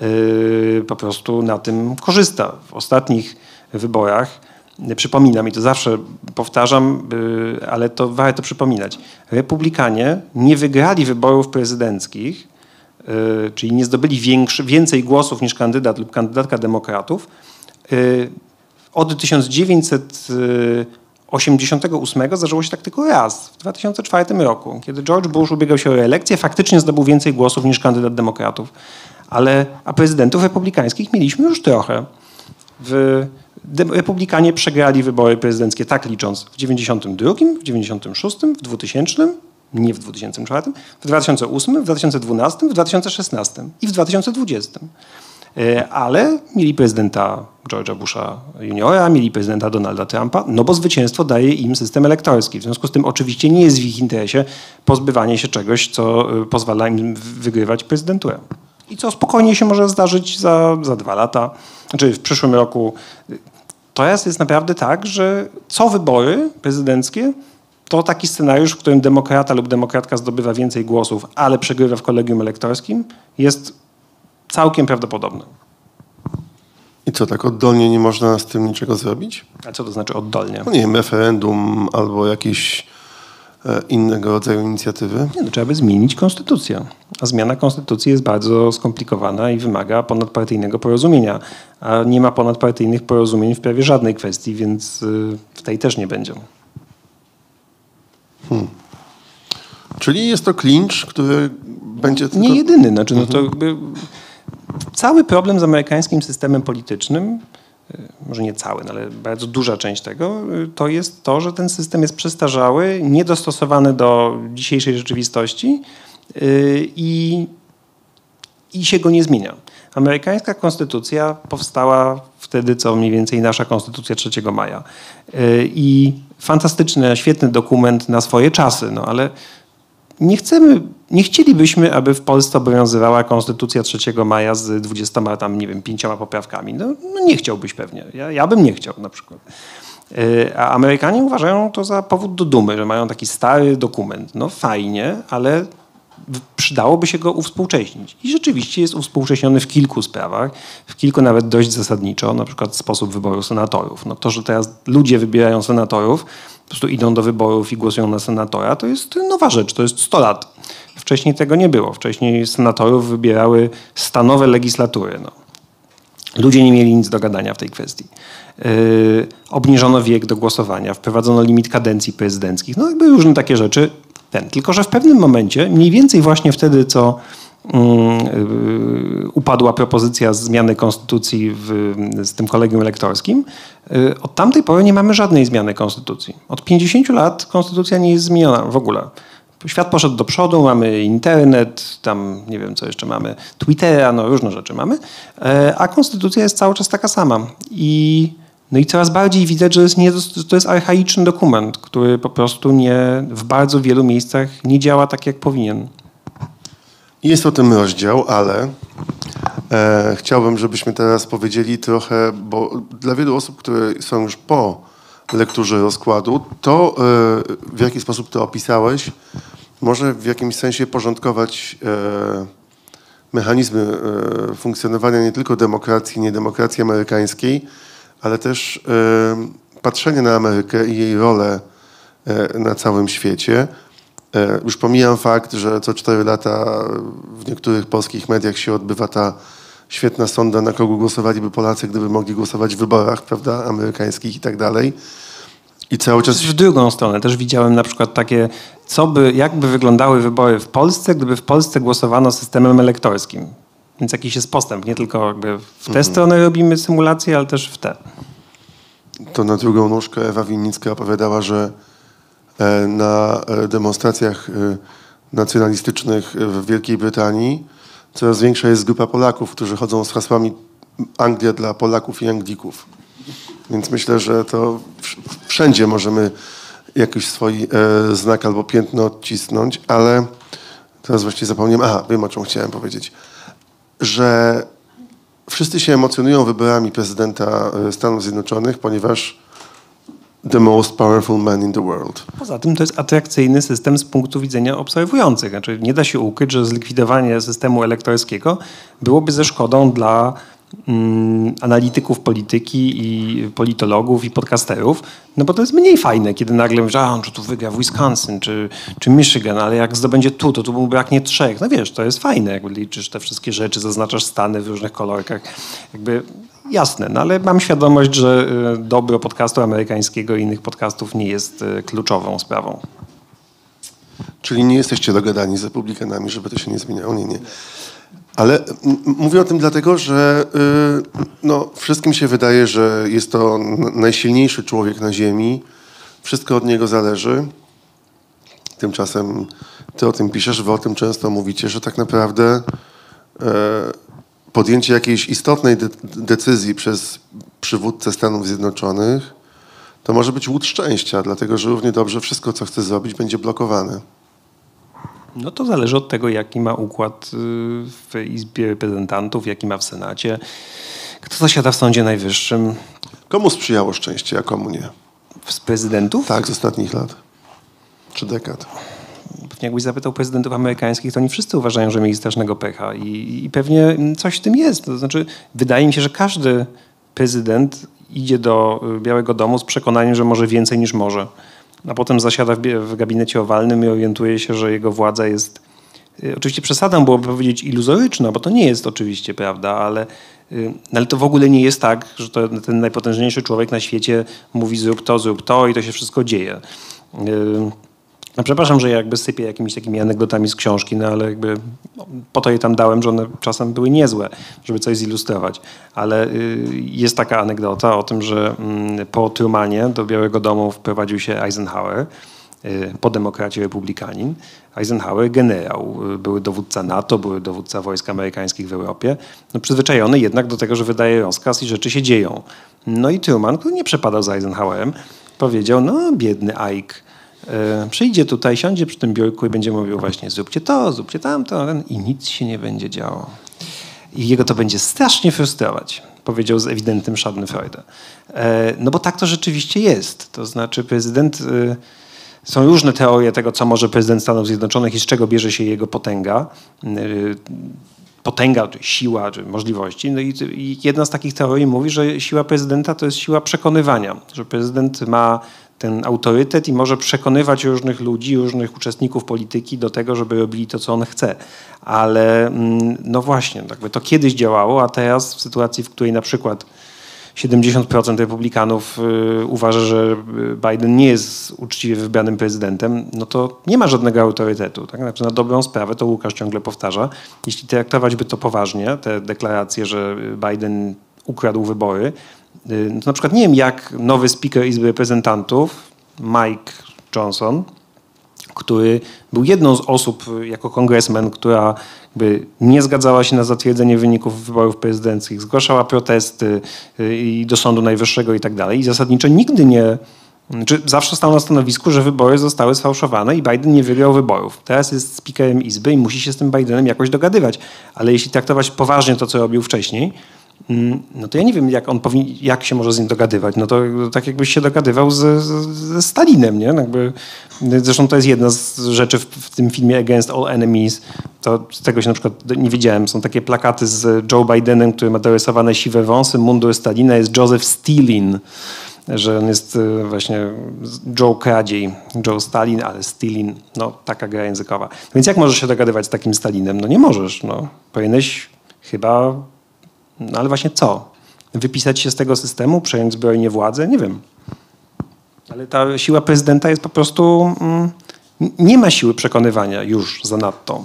yy, po prostu na tym korzysta. W ostatnich wyborach, yy, przypominam i to zawsze powtarzam, yy, ale to warto przypominać, republikanie nie wygrali wyborów prezydenckich, czyli nie zdobyli większy, więcej głosów niż kandydat lub kandydatka demokratów od 1900 88 zdarzyło się tak tylko raz, w 2004 roku, kiedy George Bush ubiegał się o reelekcję, faktycznie zdobył więcej głosów niż kandydat demokratów. Ale, a prezydentów republikańskich mieliśmy już trochę. W, republikanie przegrali wybory prezydenckie, tak licząc, w 92, w 96, w 2000, nie w 2004, w 2008, w 2012, w 2016 i w 2020. E, ale mieli prezydenta George'a Busha juniora, mieli prezydenta Donalda Trumpa, no bo zwycięstwo daje im system elektorski. W związku z tym oczywiście nie jest w ich interesie pozbywanie się czegoś, co y, pozwala im wygrywać prezydenturę. I co spokojnie się może zdarzyć za, za dwa lata, czy w przyszłym roku. Teraz jest naprawdę tak, że co wybory prezydenckie, to taki scenariusz, w którym demokrata lub demokratka zdobywa więcej głosów, ale przegrywa w kolegium elektorskim, jest całkiem prawdopodobne. I co, tak oddolnie nie można z tym niczego zrobić? A co to znaczy oddolnie? No nie wiem, referendum albo jakieś e, innego rodzaju inicjatywy? Nie, no, trzeba by zmienić konstytucję. A zmiana konstytucji jest bardzo skomplikowana i wymaga ponadpartyjnego porozumienia. A nie ma ponadpartyjnych porozumień w prawie żadnej kwestii, więc y, w tej też nie będzie. Czyli jest to klincz, który będzie tylko... Nie jedyny. Znaczy, no to jakby cały problem z amerykańskim systemem politycznym, y, może nie cały, no ale bardzo duża część tego, y, to jest to, że ten system jest przestarzały, niedostosowany do dzisiejszej rzeczywistości y, i, i się go nie zmienia. Amerykańska konstytucja powstała wtedy, co mniej więcej nasza konstytucja 3 maja. I fantastyczny, świetny dokument na swoje czasy, no ale nie chcemy, nie chcielibyśmy, aby w Polsce obowiązywała Konstytucja 3 maja z 20 tam, nie wiem, pięcioma poprawkami. No, no nie chciałbyś pewnie. Ja, ja bym nie chciał na przykład. Yy, A Amerykanie uważają to za powód do dumy, że mają taki stary dokument. No fajnie, ale przydałoby się go uwspółcześnić. I rzeczywiście jest uwspółcześniony w kilku sprawach, w kilku nawet dość zasadniczo, na przykład sposób wyboru senatorów. No to, że teraz ludzie wybierają senatorów, prostu idą do wyborów i głosują na senatora, to jest nowa rzecz, to jest 100 lat. Wcześniej tego nie było. Wcześniej senatorów wybierały stanowe legislatury. No. Ludzie nie mieli nic do gadania w tej kwestii. Yy, obniżono wiek do głosowania, wprowadzono limit kadencji prezydenckich, no jakby różne takie rzeczy. Ten. Tylko, że w pewnym momencie, mniej więcej właśnie wtedy, co upadła propozycja zmiany konstytucji w, z tym kolegium elektorskim, yy, od tamtej pory nie mamy żadnej zmiany konstytucji. Od 50 lat konstytucja nie jest zmieniona w ogóle. Świat poszedł do przodu, mamy internet, tam nie wiem co jeszcze mamy, Twittera, no różne rzeczy mamy, e, a konstytucja jest cały czas taka sama. I, no i coraz bardziej widać, że jest nie, to jest archaiczny dokument, który po prostu nie, w bardzo wielu miejscach nie działa tak, jak powinien. Jest o tym rozdział, ale e, chciałbym, żebyśmy teraz powiedzieli trochę, bo dla wielu osób, które są już po lekturze rozkładu, to e, w jaki sposób to opisałeś, może w jakimś sensie porządkować e, mechanizmy e, funkcjonowania nie tylko demokracji, niedemokracji amerykańskiej, ale też e, patrzenie na Amerykę i jej rolę e, na całym świecie. E, Już pomijam fakt, że co cztery lata w niektórych polskich mediach się odbywa ta świetna sonda, na kogo głosowaliby Polacy, gdyby mogli głosować w wyborach, prawda, amerykańskich i tak dalej. I cały czas... W drugą stronę też widziałem na przykład takie, co by, jak by wyglądały wybory w Polsce, gdyby w Polsce głosowano systemem elektorskim. Więc jakiś jest postęp, nie tylko jakby w tę stronę robimy symulację, ale też w tę. To na drugą nóżkę Ewa Winnicka opowiadała, że na e, demonstracjach e, nacjonalistycznych w Wielkiej Brytanii coraz większa jest grupa Polaków, którzy chodzą z hasłami Anglia dla Polaków i Anglików. Więc myślę, że to wsz- wszędzie możemy jakiś swój e, znak albo piętno odcisnąć, ale teraz właściwie zapomniałem, aha, wiem o czym chciałem powiedzieć, że wszyscy się emocjonują wyborami prezydenta e, Stanów Zjednoczonych, ponieważ the most powerful man in the world. Poza tym to jest atrakcyjny system z punktu widzenia obserwujących. Znaczy nie da się ukryć, że zlikwidowanie systemu elektorskiego byłoby ze szkodą dla mm, analityków polityki i politologów i podcasterów, no bo to jest mniej fajne, kiedy nagle mówisz, a czy tu wygra Wisconsin czy, czy Michigan, ale jak zdobędzie tu, to tu mu braknie trzech. No wiesz, to jest fajne, jakby liczysz te wszystkie rzeczy, zaznaczasz stany w różnych kolorkach. Jakby jasne, no ale mam świadomość, że y, dobro podcastu amerykańskiego i innych podcastów nie jest y, kluczową sprawą. Czyli nie jesteście dogadani z republikanami, żeby to się nie zmieniało? Nie, nie. Ale mówię o tym dlatego, że y, no, wszystkim się wydaje, że jest to najsilniejszy człowiek na ziemi. Wszystko od niego zależy. Tymczasem ty o tym piszesz, wy o tym często mówicie, że tak naprawdę e, podjęcie jakiejś istotnej de- decyzji przez przywódcę Stanów Zjednoczonych to może być łód szczęścia, dlatego że równie dobrze wszystko, co chce zrobić, będzie blokowane. No to zależy od tego, jaki ma układ y, w Izbie Reprezentantów, jaki ma w Senacie, kto zasiada w Sądzie Najwyższym. Komu sprzyjało szczęście, a komu nie? Z prezydentów? Tak, z ostatnich lat. Czy dekad. Pewnie jakbyś zapytał prezydentów amerykańskich, to oni wszyscy uważają, że mieli strasznego pecha i, i pewnie coś w tym jest. To znaczy, wydaje mi się, że każdy prezydent idzie do y, Białego Domu z przekonaniem, że może więcej niż może. A potem zasiada w, gabinecie owalnym i orientuje się, że jego władza jest y, Oczywiście przesadą byłoby powiedzieć iluzoryczna, bo to nie jest oczywiście prawda, ale, y, ale to w ogóle nie jest tak, że to, ten najpotężniejszy człowiek na świecie mówi zrób to, zrób to i to się wszystko dzieje. Y, No przepraszam, że ja jakby sypię jakimiś takimi anegdotami z książki, no ale jakby no, po to je tam dałem, że one czasem były niezłe, żeby coś zilustrować. Ale y, jest taka anegdota o tym, że mm, po Trumanie do Białego Domu wprowadził się Eisenhower, y, po demokracie republikanin. Eisenhower generał, y, były dowódca NATO, były dowódca wojsk amerykańskich w Europie, no przyzwyczajony jednak do tego, że wydaje rozkaz i rzeczy się dzieją. No i Truman, który nie przepadał za Eisenhowerem, powiedział, no biedny Ike, przyjdzie tutaj, siądzie przy tym biurku i będzie mówił właśnie zróbcie to, zróbcie tamto i nic się nie będzie działo. I jego to będzie strasznie frustrować, powiedział z ewidentnym Schadenfreude. E, no bo tak to rzeczywiście jest. To znaczy prezydent... e, Są różne teorie tego, co może prezydent Stanów Zjednoczonych i z czego bierze się jego potęga. E, Potęga, czy siła, czy możliwości. No i jedna z takich teorii mówi, że siła prezydenta to jest siła przekonywania, że prezydent ma ten autorytet i może przekonywać różnych ludzi, różnych uczestników polityki do tego, żeby robili to, co on chce. Ale mm, no właśnie, jakby to kiedyś działało, a teraz w sytuacji, w której na przykład 70% republikanów y, uważa, że Biden nie jest uczciwie wybranym prezydentem, no to nie ma żadnego autorytetu. Tak? Znaczy na dobrą sprawę, to Łukasz ciągle powtarza, jeśli traktować by to poważnie, te deklaracje, że Biden ukradł wybory, y, no to na przykład nie wiem, jak nowy speaker Izby Reprezentantów, Mike Johnson, który był jedną z osób y, jako kongresmen, która nie zgadzała się na zatwierdzenie wyników wyborów prezydenckich, zgłaszała protesty y, i do Sądu Najwyższego i tak dalej. I zasadniczo nigdy nie, czy zawsze stał na stanowisku, że wybory zostały sfałszowane i Biden nie wygrał wyborów. Teraz jest speakerem Izby i musi się z tym Bidenem jakoś dogadywać. Ale jeśli traktować poważnie to, co robił wcześniej, no to ja nie wiem, jak on powinien, jak się może z nim dogadywać. No to tak jakbyś się dogadywał z, z, ze Stalinem, nie? Jakby, zresztą to jest jedna z rzeczy w, w, tym filmie Against All Enemies. To z tego się na przykład nie wiedziałem. Są takie plakaty z Joe Bidenem, który ma dorysowane siwe wąsy. Mundur Stalina jest Joseph Stalin że on jest e, właśnie Joe Kradziej, Joe Stalin, ale Stalin, no taka gra językowa. Więc jak możesz się dogadywać z takim Stalinem? No nie możesz, no. Powinieneś chyba no ale właśnie co? Wypisać się z tego systemu, przejąć zbrojnie władzę? Nie wiem. Ale ta siła prezydenta jest po prostu. Mm, nie ma siły przekonywania już zanadto.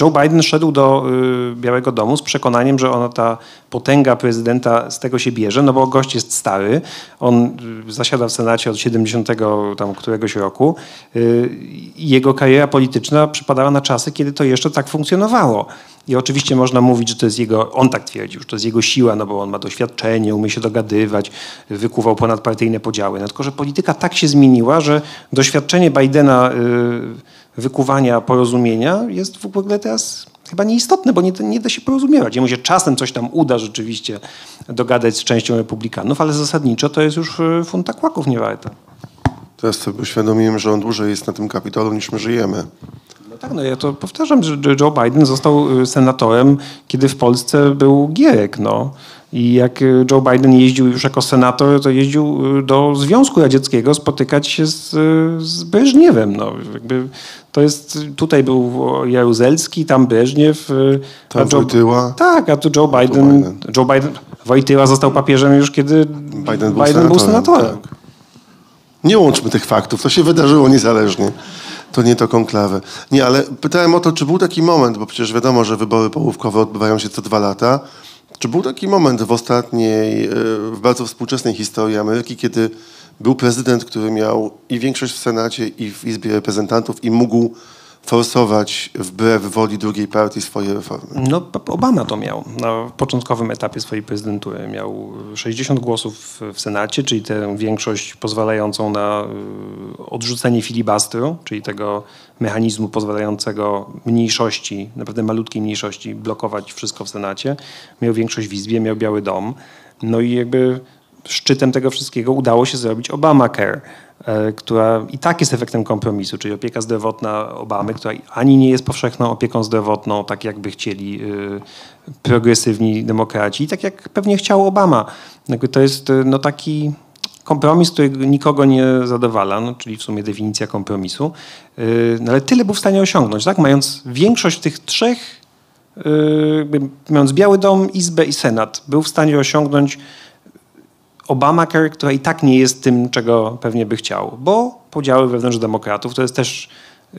Joe Biden szedł do y, Białego Domu z przekonaniem, że ona, ta potęga prezydenta z tego się bierze, no bo gość jest stary, on y, zasiada w Senacie od 70 tam któregoś roku y, jego kariera polityczna przypadała na czasy, kiedy to jeszcze tak funkcjonowało. I oczywiście można mówić, że to jest jego, on tak twierdził, że to jest jego siła, no bo on ma doświadczenie, umie się dogadywać, wykuwał ponadpartyjne podziały. No tylko, że polityka tak się zmieniła, że doświadczenie Bidena y, wykuwania porozumienia jest w ogóle teraz chyba nieistotne, bo nie, nie da się porozumiewać. Jemu się czasem coś tam uda rzeczywiście dogadać z częścią republikanów, ale zasadniczo to jest już y, funta kłaków nie warte. Teraz sobie uświadomiłem, że on dłużej jest na tym kapitolu niż my żyjemy. No tak, no ja to powtarzam, że Joe Biden został y, senatorem, kiedy w Polsce był Gierek, no. I jak y, Joe Biden jeździł już jako senator, to jeździł do Związku Radzieckiego spotykać się z, z Breżniewem. No. Jakby to jest, tutaj był Jaruzelski, tam Breżniew. Tam Joe, Wojtyła. Tak, a tu Joe Biden, Biden. Joe Biden. Wojtyła został papieżem już, kiedy Biden był Biden senatorem. Był senatorem. Tak. Nie łączmy tych faktów, to się wydarzyło niezależnie. To nie to konklawy. Nie, ale pytałem o to, czy był taki moment, bo przecież wiadomo, że wybory połówkowe odbywają się co dwa lata. Czy był taki moment w ostatniej, e, w bardzo współczesnej historii Ameryki, kiedy był prezydent, który miał i większość w Senacie, i w Izbie Reprezentantów, i mógł forsować wbrew woli drugiej partii swoje reformy? No, Obama to miał na początkowym etapie swojej prezydentury. Miał 60 głosów w Senacie, czyli tę większość pozwalającą na y, odrzucenie filibastru, czyli tego mechanizmu pozwalającego mniejszości, naprawdę malutkiej mniejszości, blokować wszystko w Senacie. Miał większość w Izbie, miał Biały Dom. No i jakby szczytem tego wszystkiego udało się zrobić Obamacare która i tak jest efektem kompromisu, czyli opieka zdrowotna Obamy, która ani nie jest powszechną opieką zdrowotną, tak jakby chcieli e, progresywni demokraci, i tak jak pewnie chciał Obama. To jest e, no, taki kompromis, który nikogo nie zadowala, no, czyli w sumie definicja kompromisu, no, ale tyle był w stanie osiągnąć, tak? mając większość tych trzech, mając Biały Dom, Izbę i Senat, był w stanie osiągnąć Obamacare, która i tak nie jest tym, czego pewnie by chciał, bo podziały wewnątrz demokratów to jest też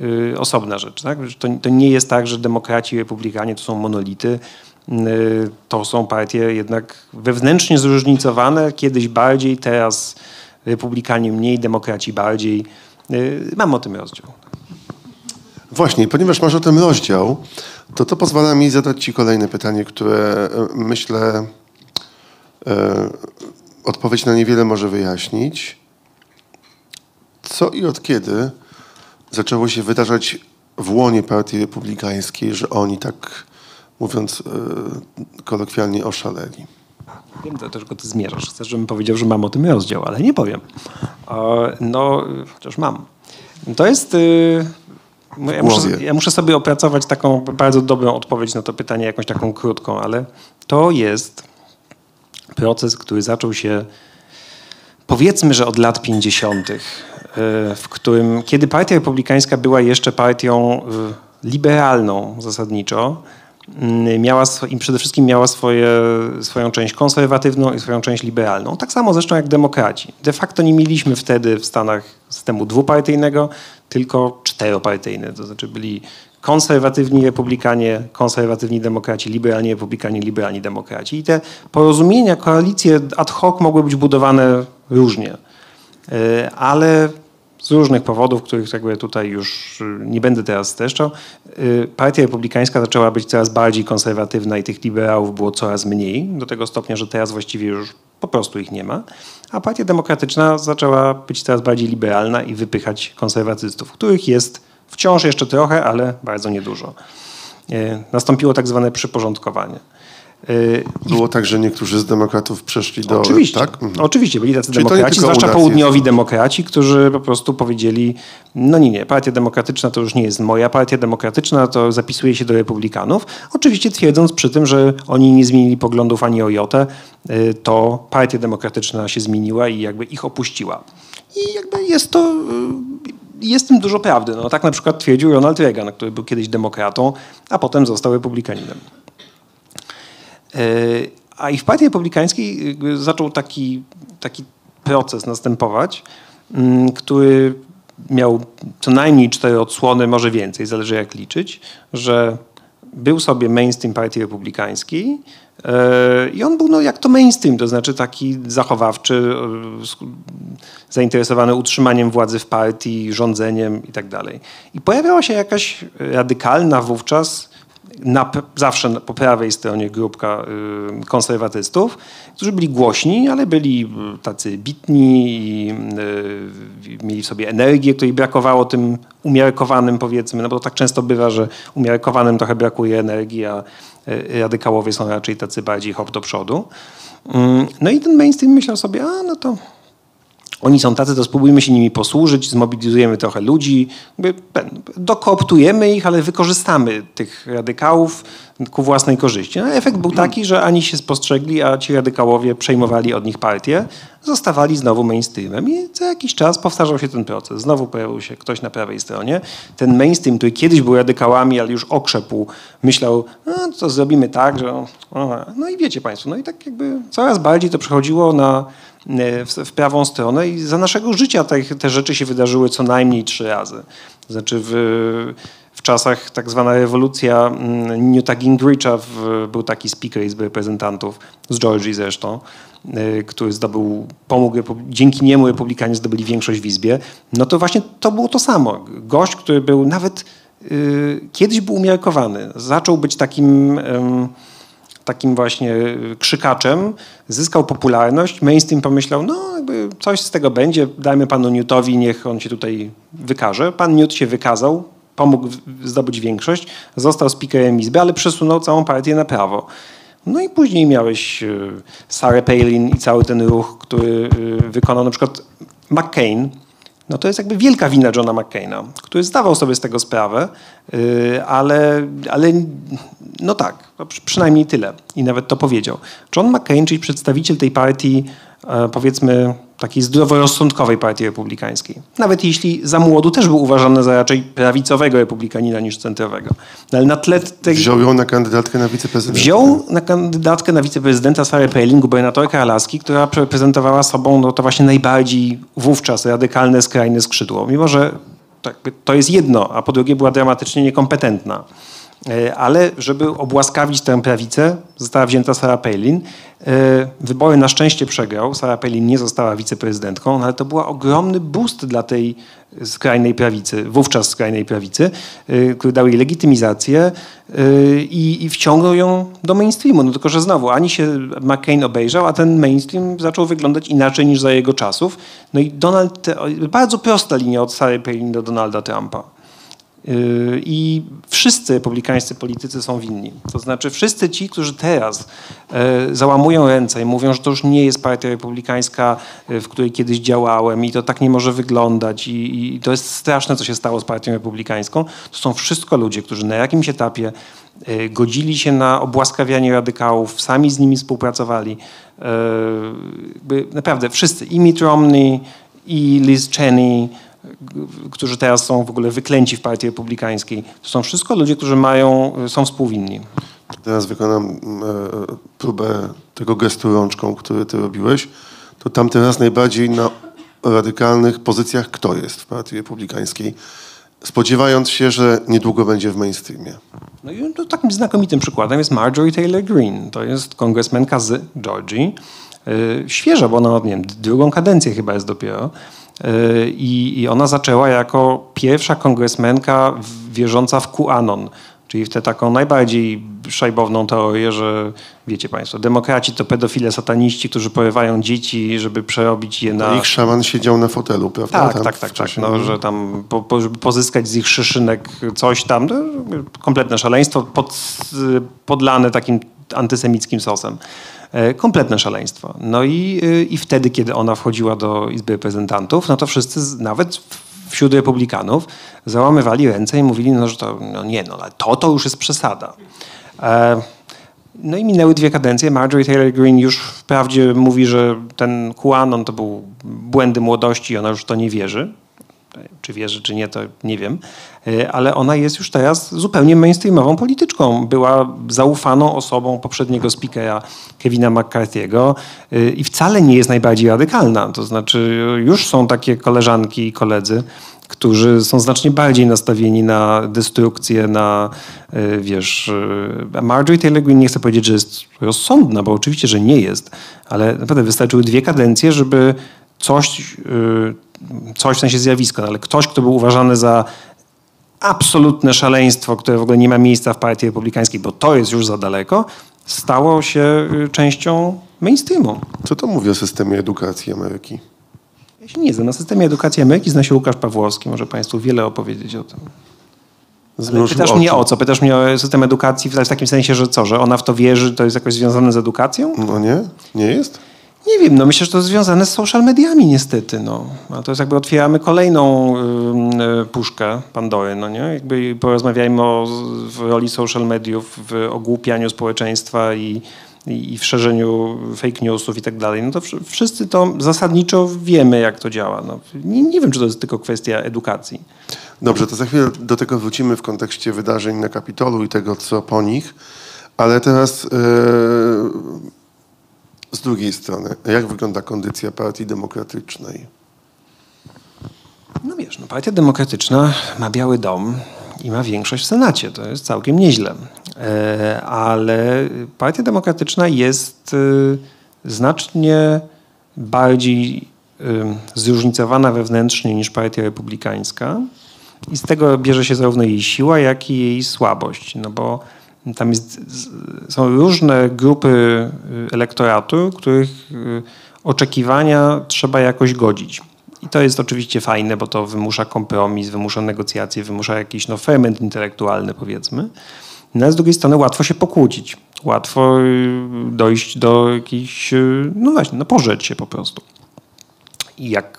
y, osobna rzecz. Tak? To, to nie jest tak, że demokraci i republikanie to są monolity. Y, to są partie jednak wewnętrznie zróżnicowane, kiedyś bardziej, teraz republikanie mniej, demokraci bardziej. Y, mam o tym rozdział. Właśnie, ponieważ masz o tym rozdział, to to pozwala mi zadać Ci kolejne pytanie, które e, myślę e, odpowiedź na niewiele może wyjaśnić. Co i od kiedy zaczęło się wydarzać w łonie partii republikańskiej, że oni tak, mówiąc e, kolokwialnie, oszaleli? Wiem, do czego ty zmierzasz. Chcesz, żebym powiedział, że mam o tym rozdział, ale nie powiem. E, no, chociaż mam. To jest... Y, ja muszę, ja muszę, sobie opracować taką bardzo dobrą odpowiedź na to pytanie, jakąś taką krótką, ale to jest proces, który zaczął się powiedzmy, że od lat 50., y, w którym, kiedy Partia Republikańska była jeszcze partią y, liberalną zasadniczo, Mm, miała i przede wszystkim miała swoje, swoją część konserwatywną i swoją część liberalną. Tak samo zresztą jak demokraci. De facto nie mieliśmy wtedy w Stanach systemu dwupartyjnego, tylko czteropartyjny. To znaczy byli konserwatywni republikanie, konserwatywni demokraci, liberalni republikanie, liberalni demokraci. I te porozumienia, koalicje ad hoc mogły być budowane różnie. E, ale z różnych powodów, których jakby tutaj już y, nie będę teraz streszczał, y, partia republikańska zaczęła być coraz bardziej konserwatywna i tych liberałów było coraz mniej, do tego stopnia, że teraz właściwie już po prostu ich nie ma, a partia demokratyczna zaczęła być coraz bardziej liberalna i wypychać konserwatystów, których jest wciąż jeszcze trochę, ale bardzo niedużo. Y, nastąpiło tak zwane przyporządkowanie. Y, Było tak, że niektórzy z demokratów przeszli do... Oczywiście, tak? Mhm. oczywiście byli tacy Czyli demokraci, zwłaszcza południowi jest. demokraci, którzy po prostu powiedzieli, no nie, nie, partia demokratyczna to już nie jest moja partia demokratyczna, to zapisuje się do republikanów. Oczywiście twierdząc przy tym, że oni nie zmienili poglądów ani o jotę, y, to partia demokratyczna się zmieniła i jakby ich opuściła. I jakby jest to jest tym dużo prawdy. No, tak na przykład twierdził Ronald Reagan, który był kiedyś demokratą, a potem został republikaninem. E, a i w partii republikańskiej zaczął taki, taki proces następować, mm, który miał co najmniej cztery odsłony, może więcej, zależy jak liczyć, że był sobie mainstream partii republikańskiej i on był no, jak to mainstream, to znaczy taki zachowawczy, e, zainteresowany utrzymaniem władzy w partii, rządzeniem i tak dalej. I pojawiała się jakaś radykalna wówczas na, zawsze po prawej stronie grupka y, konserwatystów, którzy byli głośni, ale byli tacy bitni i mieli w sobie energię, której brakowało tym umiarkowanym powiedzmy, no bo tak często bywa, że umiarkowanym trochę brakuje energii, a radykałowie są raczej tacy bardziej hop do przodu. Mm, no i ten mainstream myślał sobie, a no to oni są tacy, to spróbujmy się nimi posłużyć, zmobilizujemy trochę ludzi, dokooptujemy ich, ale wykorzystamy tych radykałów ku własnej korzyści. No, efekt był taki, że ani się spostrzegli, a ci radykałowie przejmowali od nich partię, zostawali znowu mainstreamem i za jakiś czas powtarzał się ten proces. Znowu pojawił się ktoś na prawej stronie. Ten mainstream, który kiedyś był radykałami, ale już okrzepł, myślał, no to zrobimy tak, że... No i wiecie Państwo, no i tak jakby coraz bardziej to przechodziło na w, w prawą stronę i za naszego życia te, te rzeczy się wydarzyły co najmniej trzy razy. Znaczy w, w czasach tak zwana rewolucja mm, Newta Gingricha w, był taki speaker Izby Reprezentantów, z Georgii zresztą, e, który zdobył, pomógł, dzięki niemu republikanie zdobyli większość w Izbie, no to właśnie to było to samo. Gość, który był nawet y, kiedyś był umiarkowany, zaczął być takim... Takim właśnie krzykaczem, zyskał popularność, mainstream pomyślał, no jakby coś z tego będzie, dajmy panu Newtowi, niech on się tutaj wykaże. Pan Newt się wykazał, pomógł zdobyć większość, został speakerem Izby, ale przesunął całą partię na prawo. No i później miałeś e, Sarah Palin i cały ten ruch, który e, wykonał na przykład McCain, no to jest jakby wielka wina Johna McCaina, który zdawał sobie z tego sprawę, y, ale, ale no tak, no przynajmniej tyle. I nawet to powiedział. John McCain, czyli przedstawiciel tej partii, e, powiedzmy takiej zdroworozsądkowej partii republikańskiej. Nawet jeśli za młodu też był uważany za raczej prawicowego republikanina niż centrowego. No ale na tle tej... Wziął ją na kandydatkę na wiceprezydenta. Wziął na kandydatkę na wiceprezydenta Sarah Palin, gubernatorkę Alaski, która reprezentowała sobą no, to właśnie najbardziej wówczas radykalne, skrajne skrzydło. Mimo, że tak, to jest jedno, a po drugie była dramatycznie niekompetentna. E, ale żeby obłaskawić tę prawicę, została wzięta Sarah Palin. E, wybory na szczęście przegrał. Sarah Palin nie została wiceprezydentką, no ale to był ogromny boost dla tej skrajnej prawicy, wówczas skrajnej prawicy, e, który dał jej legitymizację i, i wciągnął ją do mainstreamu. No tylko, że znowu, ani się McCain obejrzał, a ten mainstream zaczął wyglądać inaczej niż za jego czasów. No i Donald, bardzo prosta linia od Sarah Palin do Donalda Trumpa. I wszyscy republikańscy politycy są winni. To znaczy wszyscy ci, którzy teraz yy, załamują ręce i mówią, że to już nie jest partia republikańska, yy, w której kiedyś działałem i to tak nie może wyglądać i, i to jest straszne, co się stało z partią republikańską, to są wszystko ludzie, którzy na jakimś etapie godzili się na obłaskawianie radykałów, sami z nimi współpracowali. Naprawdę wszyscy, i Mitt Romney, i Liz Cheney, którzy teraz są w ogóle wyklęci w partii republikańskiej. To są wszystko ludzie, którzy mają, są współwinni. Teraz wykonam e, próbę tego gestu rączką, który ty robiłeś. To tam teraz najbardziej na radykalnych pozycjach kto jest w partii republikańskiej? Spodziewając się, że niedługo będzie w mainstreamie. No i to takim znakomitym przykładem jest Marjorie Taylor Greene. To jest kongresmenka z Georgii. E, świeża, bo ona, nie wiem, drugą kadencję chyba jest dopiero. I, I ona zaczęła jako pierwsza kongresmenka wierząca w QAnon, czyli w tę taką najbardziej szajbowną teorię, że wiecie Państwo, demokraci to pedofile sataniści, którzy porywają dzieci, żeby przerobić je na... No ich szaman siedział na fotelu, prawda? Tak, tam tak, tak, tak. No, że tam, po, po, żeby pozyskać z ich szyszynek coś tam, no, kompletne szaleństwo, pod, podlane takim antysemickim sosem. E, kompletne szaleństwo. No i, e, i wtedy, kiedy ona wchodziła do Izby Reprezentantów, no to wszyscy, nawet wśród republikanów, załamywali ręce i mówili, no, że to no nie, no ale to to już jest przesada. E, no i minęły dwie kadencje. Marjorie Taylor Greene już wprawdzie mówi, że ten QAnon to był błędy młodości i ona już to nie wierzy. Czy wierzy, czy nie, to nie wiem. E, ale ona jest już teraz zupełnie mainstreamową polityczką. Była zaufaną osobą poprzedniego speakera Kevina McCarthy'ego e, i wcale nie jest najbardziej radykalna. To znaczy już są takie koleżanki i koledzy, którzy są znacznie bardziej nastawieni na destrukcję, na, e, wiesz, Marjorie Taylor Greene nie chcę powiedzieć, że jest rozsądna, bo oczywiście, że nie jest, ale naprawdę wystarczyły dwie kadencje, żeby coś coś w sensie zjawisko, ale ktoś, kto był uważany za absolutne szaleństwo, które w ogóle nie ma miejsca w partii republikańskiej, bo to jest już za daleko, stało się y, częścią mainstreamu. Co to mówi o systemie edukacji Ameryki? Ja się nie znam. Na systemie edukacji Ameryki zna się Łukasz Pawłowski. Może Państwu wiele opowiedzieć o tym. pytasz mnie o co? Pytasz mnie o system edukacji w takim sensie, że co? Że ona w to wierzy, to jest jakoś związane z edukacją? No nie? Nie jest? Nie wiem, no myślę, że to związane z social mediami niestety. No. A to jest jakby otwieramy kolejną y, puszkę Pandory, no nie? Jakby porozmawiajmy o roli social mediów w ogłupianiu społeczeństwa i, i, i w szerzeniu fake newsów i tak dalej. No to wszyscy to zasadniczo wiemy, jak to działa. No. Nie, nie wiem, czy to jest tylko kwestia edukacji. Dobrze, to za chwilę do tego wrócimy w kontekście wydarzeń na Kapitolu i tego, co po nich. Ale teraz... Yy z drugiej strony, jak wygląda kondycja Partii Demokratycznej? No wiesz, no Partia Demokratyczna ma Biały Dom i ma większość w Senacie. To jest całkiem nieźle. E, ale Partia Demokratyczna jest e, znacznie bardziej e, zróżnicowana wewnętrznie niż Partia Republikańska. I z tego bierze się zarówno jej siła, jak i jej słabość. No bo tam jest, są różne grupy y, elektoratu, których y, oczekiwania trzeba jakoś godzić. I to jest oczywiście fajne, bo to wymusza kompromis, wymusza negocjacje, wymusza jakiś no, ferment intelektualny, powiedzmy. No, a z drugiej strony łatwo się pokłócić. Łatwo y, dojść do jakichś, no właśnie, no pożeć się po prostu. I jak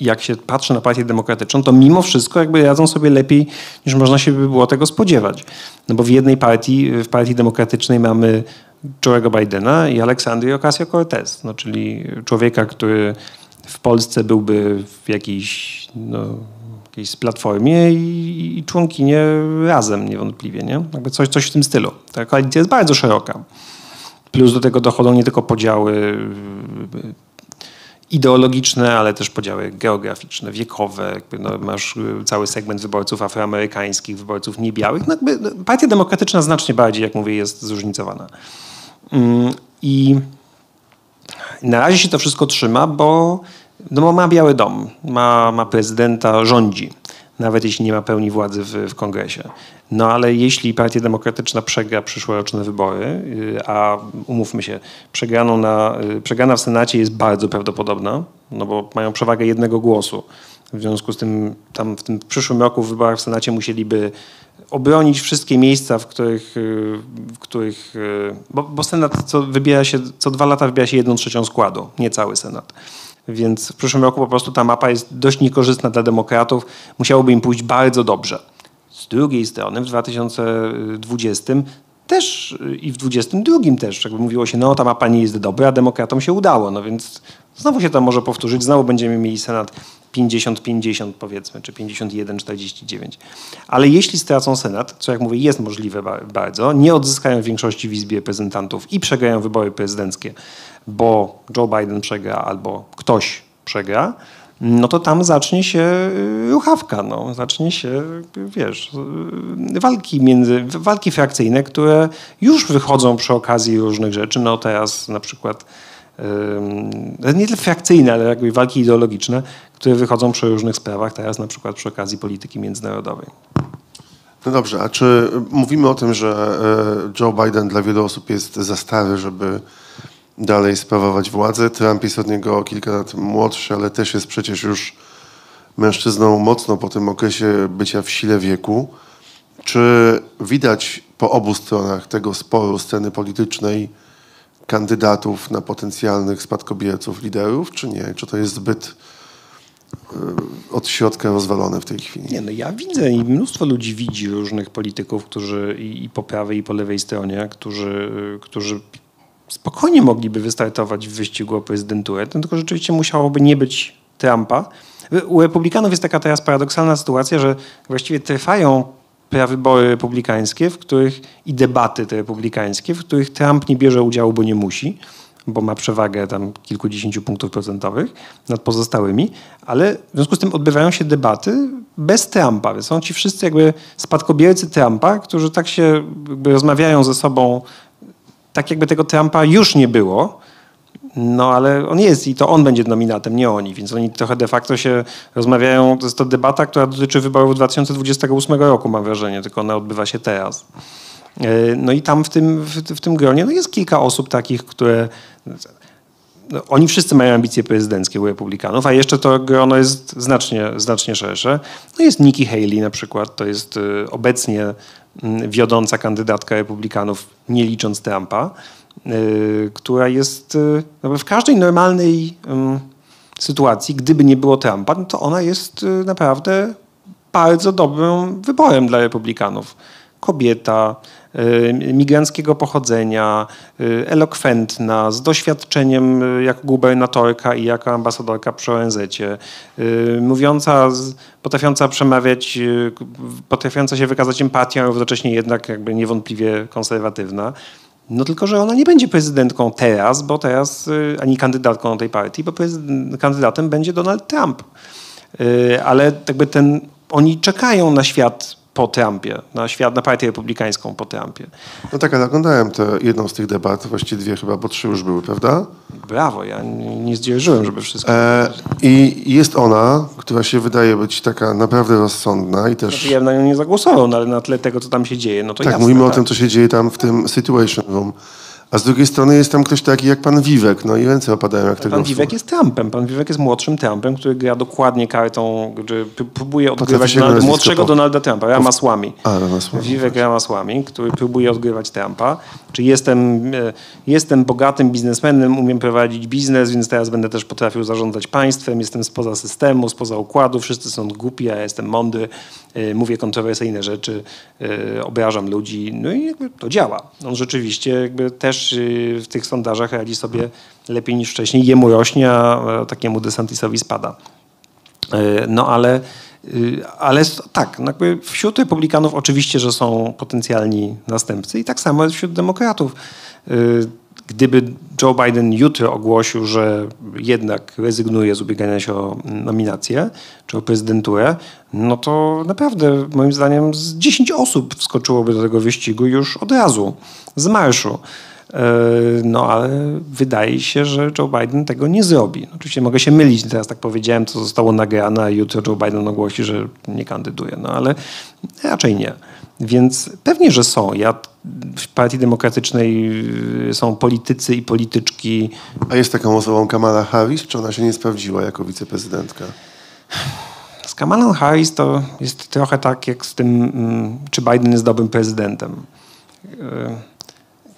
jak się patrzy na partię demokratyczną, to mimo wszystko jakby radzą sobie lepiej niż można się by było tego spodziewać. No bo w jednej partii, w partii demokratycznej mamy Joe'ego Bidena i Aleksandrii Ocasio-Cortez, no, czyli człowieka, który w Polsce byłby w jakiejś, no, jakiejś platformie i, i członkinię razem niewątpliwie, nie? Jakby coś, coś w tym stylu. Ta koalicja jest bardzo szeroka. Plus do tego dochodzą nie tylko podziały ideologiczne, ale też podziały geograficzne, wiekowe. Jakby no, masz y, cały segment wyborców afroamerykańskich, wyborców niebiałych. No jakby no, Partia Demokratyczna znacznie bardziej, jak mówię, jest zróżnicowana. Mm, I na razie się to wszystko trzyma, bo no, ma Biały Dom, ma, ma prezydenta, rządzi nawet jeśli nie ma pełni władzy w, w, kongresie. No ale jeśli Partia Demokratyczna przegra przyszłoroczne wybory, y, a umówmy się, przegraną na, y, przegrana w Senacie jest bardzo prawdopodobna, no bo mają przewagę jednego głosu. W związku z tym tam w tym przyszłym roku w wyborach w Senacie musieliby obronić wszystkie miejsca, w których, y, w których bo, bo Senat co, wybiera się, co dwa lata wybiera się jedną trzecią składu, nie cały Senat. Więc w przyszłym roku po prostu ta mapa jest dość niekorzystna dla demokratów. Musiałoby im pójść bardzo dobrze. Z drugiej strony w 2020 też i w 2022 też, jakby mówiło się, no ta mapa nie jest dobra, a demokratom się udało. No więc znowu się to może powtórzyć, znowu będziemy mieli Senat 50-50 powiedzmy, czy 51-49. Ale jeśli stracą Senat, co jak mówię jest możliwe bardzo, nie odzyskają większości w Izbie Reprezentantów i przegrają wybory prezydenckie, bo Joe Biden przegra albo ktoś przegra, no to tam zacznie się y, ruchawka, no. zacznie się, wiesz, y, walki między, walki frakcyjne, które już wychodzą przy okazji różnych rzeczy. No teraz na przykład nie tyle frakcyjne, ale jakby walki ideologiczne, które wychodzą przy różnych sprawach, teraz na przykład przy okazji polityki międzynarodowej. No dobrze, a czy mówimy o tym, że e, Joe Biden dla wielu osób jest za stary, żeby dalej sprawować władzę? Trump jest od niego kilka lat młodszy, ale też jest przecież już mężczyzną mocno po tym okresie bycia w sile wieku. Czy widać po obu stronach tego sporu sceny politycznej kandydatów na potencjalnych spadkobierców liderów, czy nie? Czy to jest zbyt e, od środka rozwalone w tej chwili? Nie, no ja widzę i mnóstwo ludzi widzi różnych polityków, którzy i, i po prawej, i po lewej stronie, którzy, którzy spokojnie mogliby wystartować w wyścigu o prezydenturę, tylko rzeczywiście musiałoby nie być Trumpa. U republikanów jest taka teraz paradoksalna sytuacja, że właściwie trwają prawybory republikańskie, w których i debaty te republikańskie, w których Trump nie bierze udziału, bo nie musi, bo ma przewagę tam kilkudziesięciu punktów procentowych nad pozostałymi, ale w związku z tym odbywają się debaty bez Trumpa. Więc są ci wszyscy jakby spadkobiercy Trumpa, którzy tak się rozmawiają ze sobą, tak jakby tego Trumpa już nie było, no ale on jest i to on będzie nominatem, nie oni, więc oni trochę de facto się rozmawiają, to jest to debata, która dotyczy wyborów 2028 roku, mam wrażenie, tylko ona odbywa się teraz. E, no i tam w tym, w, w tym gronie no jest kilka osób takich, które no, oni wszyscy mają ambicje prezydenckie u republikanów, a jeszcze to grono jest znacznie, znacznie szersze. No jest Nikki Haley na przykład, to jest e, obecnie mm, wiodąca kandydatka republikanów, nie licząc Trumpa. Y, która jest y, no w każdej normalnej sytuacji, gdyby nie było Trumpa, no to ona jest y, naprawdę bardzo dobrym wyborem dla republikanów. Kobieta, migranckiego pochodzenia, elokwentna, z doświadczeniem jako gubernatorka i jako ambasadorka przy ONZ, mówiąca, potrafiąca przemawiać, potrafiąca się wykazać empatią, a równocześnie jednak jakby niewątpliwie konserwatywna. No tylko, że ona nie będzie prezydentką teraz, bo teraz, y, ani kandydatką tej partii, bo kandydatem będzie Donald Trump. Y, ale jakby ten, oni czekają na świat po Trumpie, na świat, na partię republikańską po Trumpie. No tak, ale oglądałem tę jedną z tych debat, właściwie dwie chyba, bo trzy już były, prawda? Brawo, ja nie, nie zdzierżyłem, żeby wszystko... E, I jest ona, która się wydaje być taka naprawdę rozsądna i też... Znaczy, ja na nią nie zagłosował, no, ale na tle tego, co tam się dzieje, no to Tak, jasne, mówimy tak. o tym, co się dzieje tam w tym Situation Room. A z drugiej strony jest tam ktoś taki jak pan Wiwek, no i ręce opadają jak tego Pan Wiwek jest Trumpem. Pan Wiwek jest młodszym Trumpem, który gra dokładnie kartą, który próbuje odgrywać Donald, młodszego po... Donalda Trumpa, Ramaswamy. A, Ramaswamy. Wiwek Ramaswamy, który próbuje odgrywać Trumpa. Czy jestem, e, jestem bogatym biznesmenem, umiem prowadzić biznes, więc teraz będę też potrafił zarządzać państwem, jestem spoza systemu, spoza układu, wszyscy są głupi, ja jestem mądry, e, mówię kontrowersyjne rzeczy, e, obrażam ludzi, no i jakby to działa. On rzeczywiście jakby też y, w tych sondażach radzi sobie lepiej niż wcześniej. Jemu rośnie, a takiemu DeSantisowi spada. Y, No ale, y, ale tak, no jakby wśród republikanów oczywiście, że są potencjalni następcy i tak samo jest wśród demokratów. Y, Gdyby Joe Biden jutro ogłosił, że jednak rezygnuje z ubiegania się o nominację czy o prezydenturę, no to naprawdę moim zdaniem z 10 osób wskoczyłoby do tego wyścigu już od razu, z marszu. E, No ale wydaje się, że Joe Biden tego nie zrobi. Oczywiście mogę się mylić, teraz tak powiedziałem, co zostało nagrane, a jutro Joe Biden ogłosi, że nie kandyduje. No ale raczej nie. Więc pewnie, że są. Ja w Partii Demokratycznej y, są politycy i polityczki. A jest taką osobą Kamala Harris, czy ona się nie sprawdziła jako wiceprezydentka? Z Kamalą Harris to jest trochę tak jak z tym, mm, czy Biden jest dobrym prezydentem.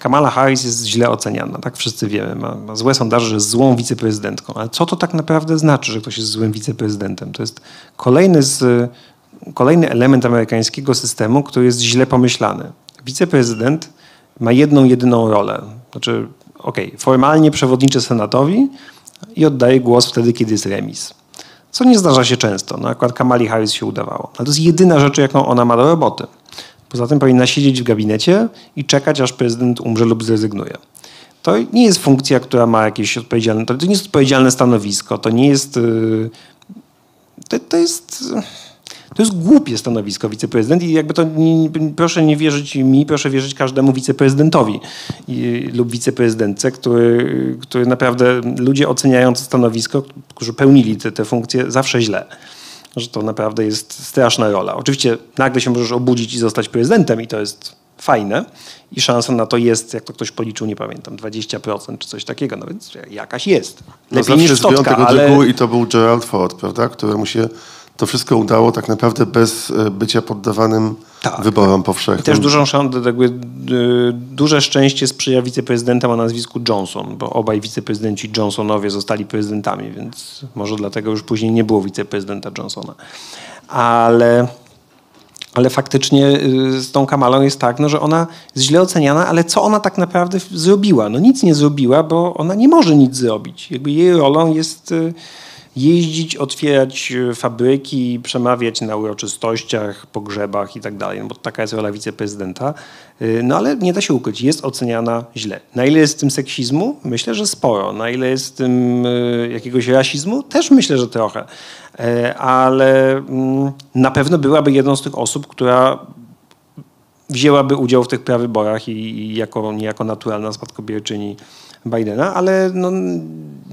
Kamala Harris jest źle oceniana, tak wszyscy wiemy. Ma, ma złe sondaże, że jest złą wiceprezydentką. Ale co to tak naprawdę znaczy, że ktoś jest złym wiceprezydentem? To jest kolejny, z, kolejny element amerykańskiego systemu, który jest źle pomyślany. Wiceprezydent ma jedną, jedyną rolę. Znaczy, okej, formalnie przewodniczy Senatowi i oddaje głos wtedy, kiedy jest remis. Co nie zdarza się często. No, akurat Kamali Harris się udawało. Ale to jest jedyna rzecz, jaką ona ma do roboty. Poza tym powinna siedzieć w gabinecie i czekać, aż prezydent umrze lub zrezygnuje. To nie jest funkcja, która ma jakieś odpowiedzialne... To nie jest odpowiedzialne stanowisko. To nie jest... yy, To, to jest... To jest głupie stanowisko wiceprezydent i jakby to nie, proszę nie wierzyć mi, proszę wierzyć każdemu wiceprezydentowi i, lub wiceprezydentce, który, który naprawdę ludzie oceniający stanowisko, którzy pełnili te, te funkcje zawsze źle. Że to naprawdę jest straszna rola. Oczywiście nagle się możesz obudzić i zostać prezydentem i to jest fajne i szansa na to jest, jak to ktoś policzył, nie pamiętam, 20% czy coś takiego, no więc jakaś jest. No Lepiej zawsze niż stotka, ale... i to był Gerald Ford, prawda? Któremu się to wszystko udało tak naprawdę bez e, bycia poddawanym Tak. wyborom powszechnym. I też dużą szansę, jakby, y, duże szczęście sprzyja wiceprezydentem o nazwisku Johnson, bo obaj wiceprezydenci Johnsonowie zostali prezydentami, więc może dlatego już później nie było wiceprezydenta Johnsona. Ale, ale faktycznie y, z tą Kamalą jest tak, no, że ona jest źle oceniana, ale co ona tak naprawdę zrobiła? No nic nie zrobiła, bo ona nie może nic zrobić. Jakby jej rolą jest y, jeździć, otwierać y, fabryki, przemawiać na uroczystościach, pogrzebach i tak dalej, no bo taka jest rola wiceprezydenta. Y, No ale nie da się ukryć, jest oceniana źle. Na ile jest w tym seksizmu? Myślę, że sporo. Na ile jest w tym y, jakiegoś rasizmu? Też myślę, że trochę. E, Ale mm, na pewno byłaby jedną z tych osób, która wzięłaby udział w tych prawyborach i, i jako niejako naturalna spadkobierczyni Bidena, ale no,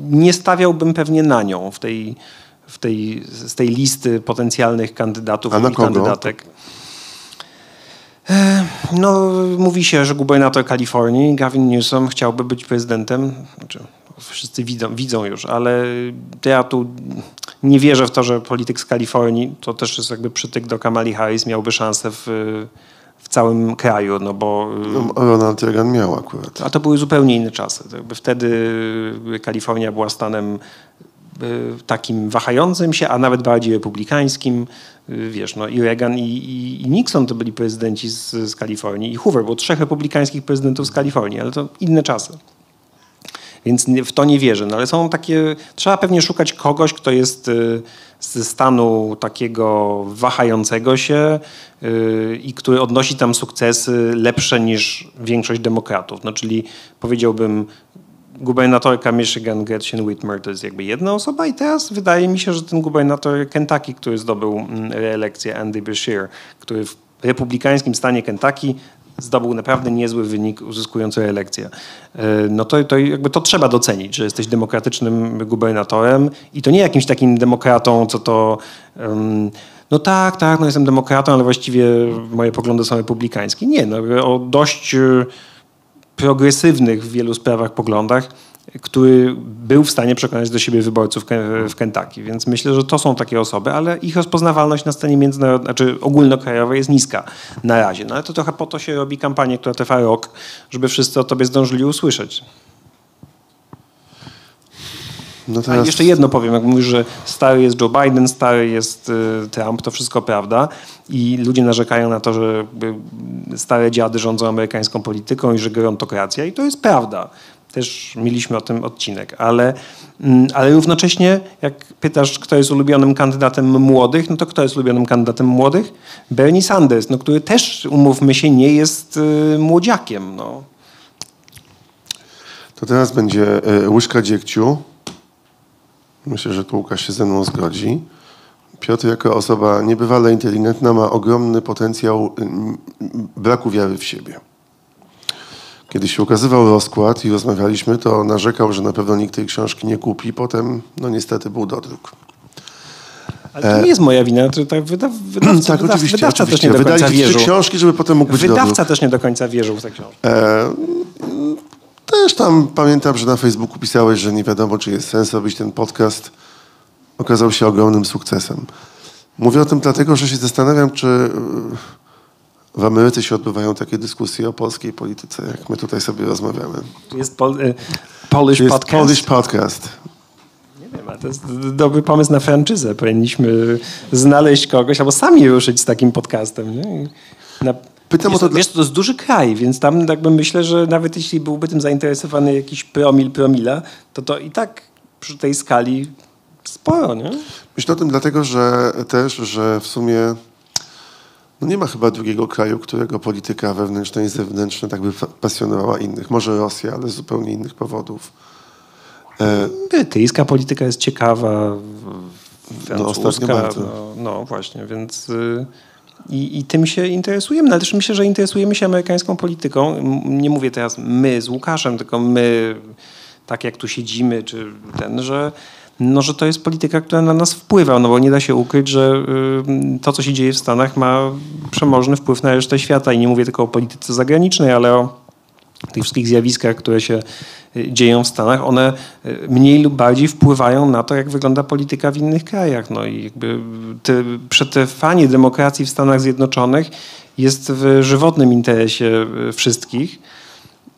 nie stawiałbym pewnie na nią w tej, w tej, z tej listy potencjalnych kandydatów A na i kogo? kandydatek. No, mówi się, że gubernator Kalifornii, Gavin Newsom, chciałby być prezydentem. Znaczy, wszyscy widzą, widzą już, ale ja tu nie wierzę w to, że polityk z Kalifornii, to też jest jakby przytyk do Kamali Harris, miałby szansę w całym kraju, no bo... No, Ronald Reagan miał akurat. A to były zupełnie inne czasy. Wtedy Kalifornia była stanem y, takim wahającym się, a nawet bardziej republikańskim. Y, Wiesz, no i Reagan i, i, i Nixon to byli prezydenci z, z Kalifornii i Hoover, było trzech republikańskich prezydentów z Kalifornii, ale to inne czasy. Więc w to nie wierzę. No ale są takie, trzeba pewnie szukać kogoś, kto jest y, ze stanu takiego wahającego się y, i który odnosi tam sukcesy lepsze niż większość demokratów. No czyli powiedziałbym gubernatorka Michigan Gretchen Whitmer to jest jakby jedna osoba i teraz wydaje mi się, że ten gubernator Kentucky, który zdobył mm, reelekcję, Andy Beshear, który w republikańskim stanie Kentucky zdobył naprawdę niezły wynik uzyskując reelekcję. E, No to, to jakby to trzeba docenić, że jesteś demokratycznym gubernatorem i to nie jakimś takim demokratą, co to em, no tak, tak, no jestem demokratą, ale właściwie moje poglądy są republikańskie. Nie, no o dość e, progresywnych w wielu sprawach poglądach, który był w stanie przekonać do siebie wyborców w Kentucky. Więc myślę, że to są takie osoby, ale ich rozpoznawalność na scenie międzynarodowej, znaczy ogólnokrajowej jest niska na razie. No ale to trochę po to się robi kampanię, która trwa rok, żeby wszyscy o tobie zdążyli usłyszeć. No A teraz- jeszcze jedno powiem, jak mówisz, że stary jest Joe Biden, stary jest y, Trump, to wszystko prawda i ludzie narzekają na to, że stare dziady rządzą amerykańską polityką i że gerontokracja i to jest prawda. Też mieliśmy o tym odcinek, ale, mm, ale równocześnie jak pytasz, kto jest ulubionym kandydatem młodych, no to kto jest ulubionym kandydatem młodych? Bernie Sanders, no, który też, umówmy się, nie jest y, młodziakiem. No. To teraz będzie e, łyżka dziegciu. Myślę, że tu Łukasz się ze mną zgodzi. Piotr jako osoba niebywale inteligentna ma ogromny potencjał mm, braku wiary w siebie. Kiedy się ukazywał rozkład i rozmawialiśmy, to narzekał, że na pewno nikt tej książki nie kupi. Potem, no niestety, był dodruk. Ale to nie jest moja wina, to tak wyda, [CLEARS THROAT] wydawca, tak, wydaw, oczywiście. wydawca oczywiście. też nie do Wydali końca trzy wierzył. książki, żeby potem mógł być Wydawca dodruk. też nie do końca wierzył w tę książkę. E, też tam pamiętam, że na Facebooku pisałeś, że nie wiadomo, czy jest sens robić ten podcast. Okazał się ogromnym sukcesem. Mówię o tym dlatego, że się zastanawiam, czy e, w Ameryce się odbywają takie dyskusje o polskiej polityce, jak my tutaj sobie rozmawiamy. Jest pol, y, Polish Jest Podcast. Polish Podcast. Nie wiem, ale to jest dobry pomysł na franczyzę. Powinniśmy znaleźć kogoś albo sami ruszyć z takim podcastem. Nie? Na, Pytam o wiesz, to wiesz, to jest duży kraj, więc tam jakby myślę, że nawet jeśli byłby tym zainteresowany jakiś promil, promila, to to i tak przy tej skali sporo, nie? Myślę o tym dlatego, że też, że w sumie no nie ma chyba drugiego kraju, którego polityka wewnętrzna i zewnętrzna tak by pasjonowała innych. Może Rosja, ale z zupełnie innych powodów. E, Brytyjska polityka jest ciekawa, No, francuska, bardzo. no, no właśnie, więc y, i, tym się interesujemy, no, ale też myślę, że interesujemy się amerykańską polityką. Nie mówię teraz my z Łukaszem, tylko my, tak jak tu siedzimy, czy ten, że no, że to jest polityka, która na nas wpływa, no bo nie da się ukryć, że y, to, co się dzieje w Stanach ma przemożny wpływ na resztę świata i nie mówię tylko o polityce zagranicznej, ale o tych wszystkich zjawiskach, które się y, dzieją w Stanach, one y, mniej lub bardziej wpływają na to, jak wygląda polityka w innych krajach. No i jakby te przetrwanie demokracji w Stanach Zjednoczonych jest w żywotnym interesie wszystkich.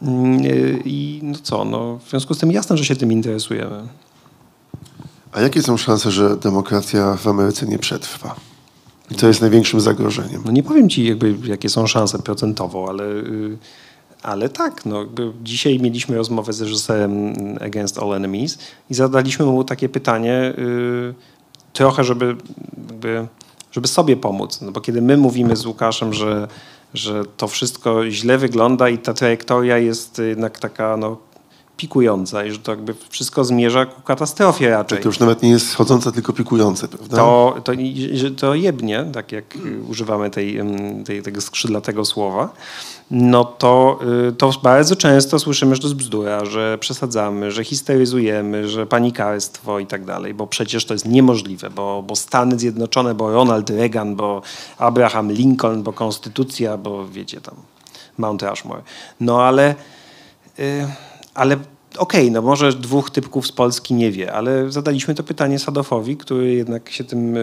Mm, I no co, no, w związku z tym jasne, że się tym interesujemy. A jakie są szanse, że demokracja w Ameryce nie przetrwa? I co jest największym zagrożeniem? No nie powiem ci, jakby, jakie są szanse procentowo, ale, y, ale tak. No, dzisiaj mieliśmy rozmowę z reżyserem Against All Enemies i zadaliśmy mu takie pytanie y, trochę, żeby, jakby, żeby sobie pomóc. No bo kiedy my mówimy z Łukaszem, że, że to wszystko źle wygląda i ta trajektoria jest jednak taka no, pikująca i że to jakby wszystko zmierza ku katastrofie raczej To już nawet nie jest schodzące, tylko pikujące, prawda? to, to, to jebnie, tak jak y, używamy tej, tej, tego skrzydlatego słowa, no to, y, to bardzo często słyszymy, że to jest bzdura, że przesadzamy, że histeryzujemy, że panikarstwo i tak dalej, bo przecież to jest niemożliwe, bo, bo Stany Zjednoczone, bo Ronald Reagan, bo Abraham Lincoln, bo konstytucja, bo wiecie tam Mount Rushmore. No ale... Y, ale okej, no może dwóch typków z Polski nie wie, ale zadaliśmy to pytanie Sadofowi, który jednak się tym, y,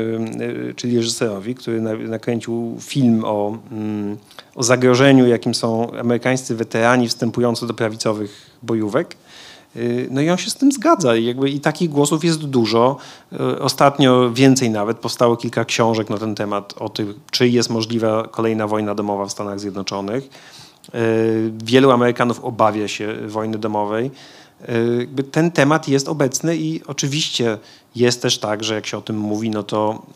y, czyli reżyserowi, który na- nakręcił film o, mm, o zagrożeniu, jakim są amerykańscy weterani wstępujący do prawicowych bojówek. Y, No i on się z tym zgadza i, jakby, i takich głosów jest dużo. Ostatnio więcej nawet, powstało kilka książek na ten temat o tym, czy jest możliwa kolejna wojna domowa w Stanach Zjednoczonych. Y, Wielu Amerykanów obawia się wojny domowej. Jakby ten temat jest obecny i oczywiście jest też tak, że jak się o tym mówi, no to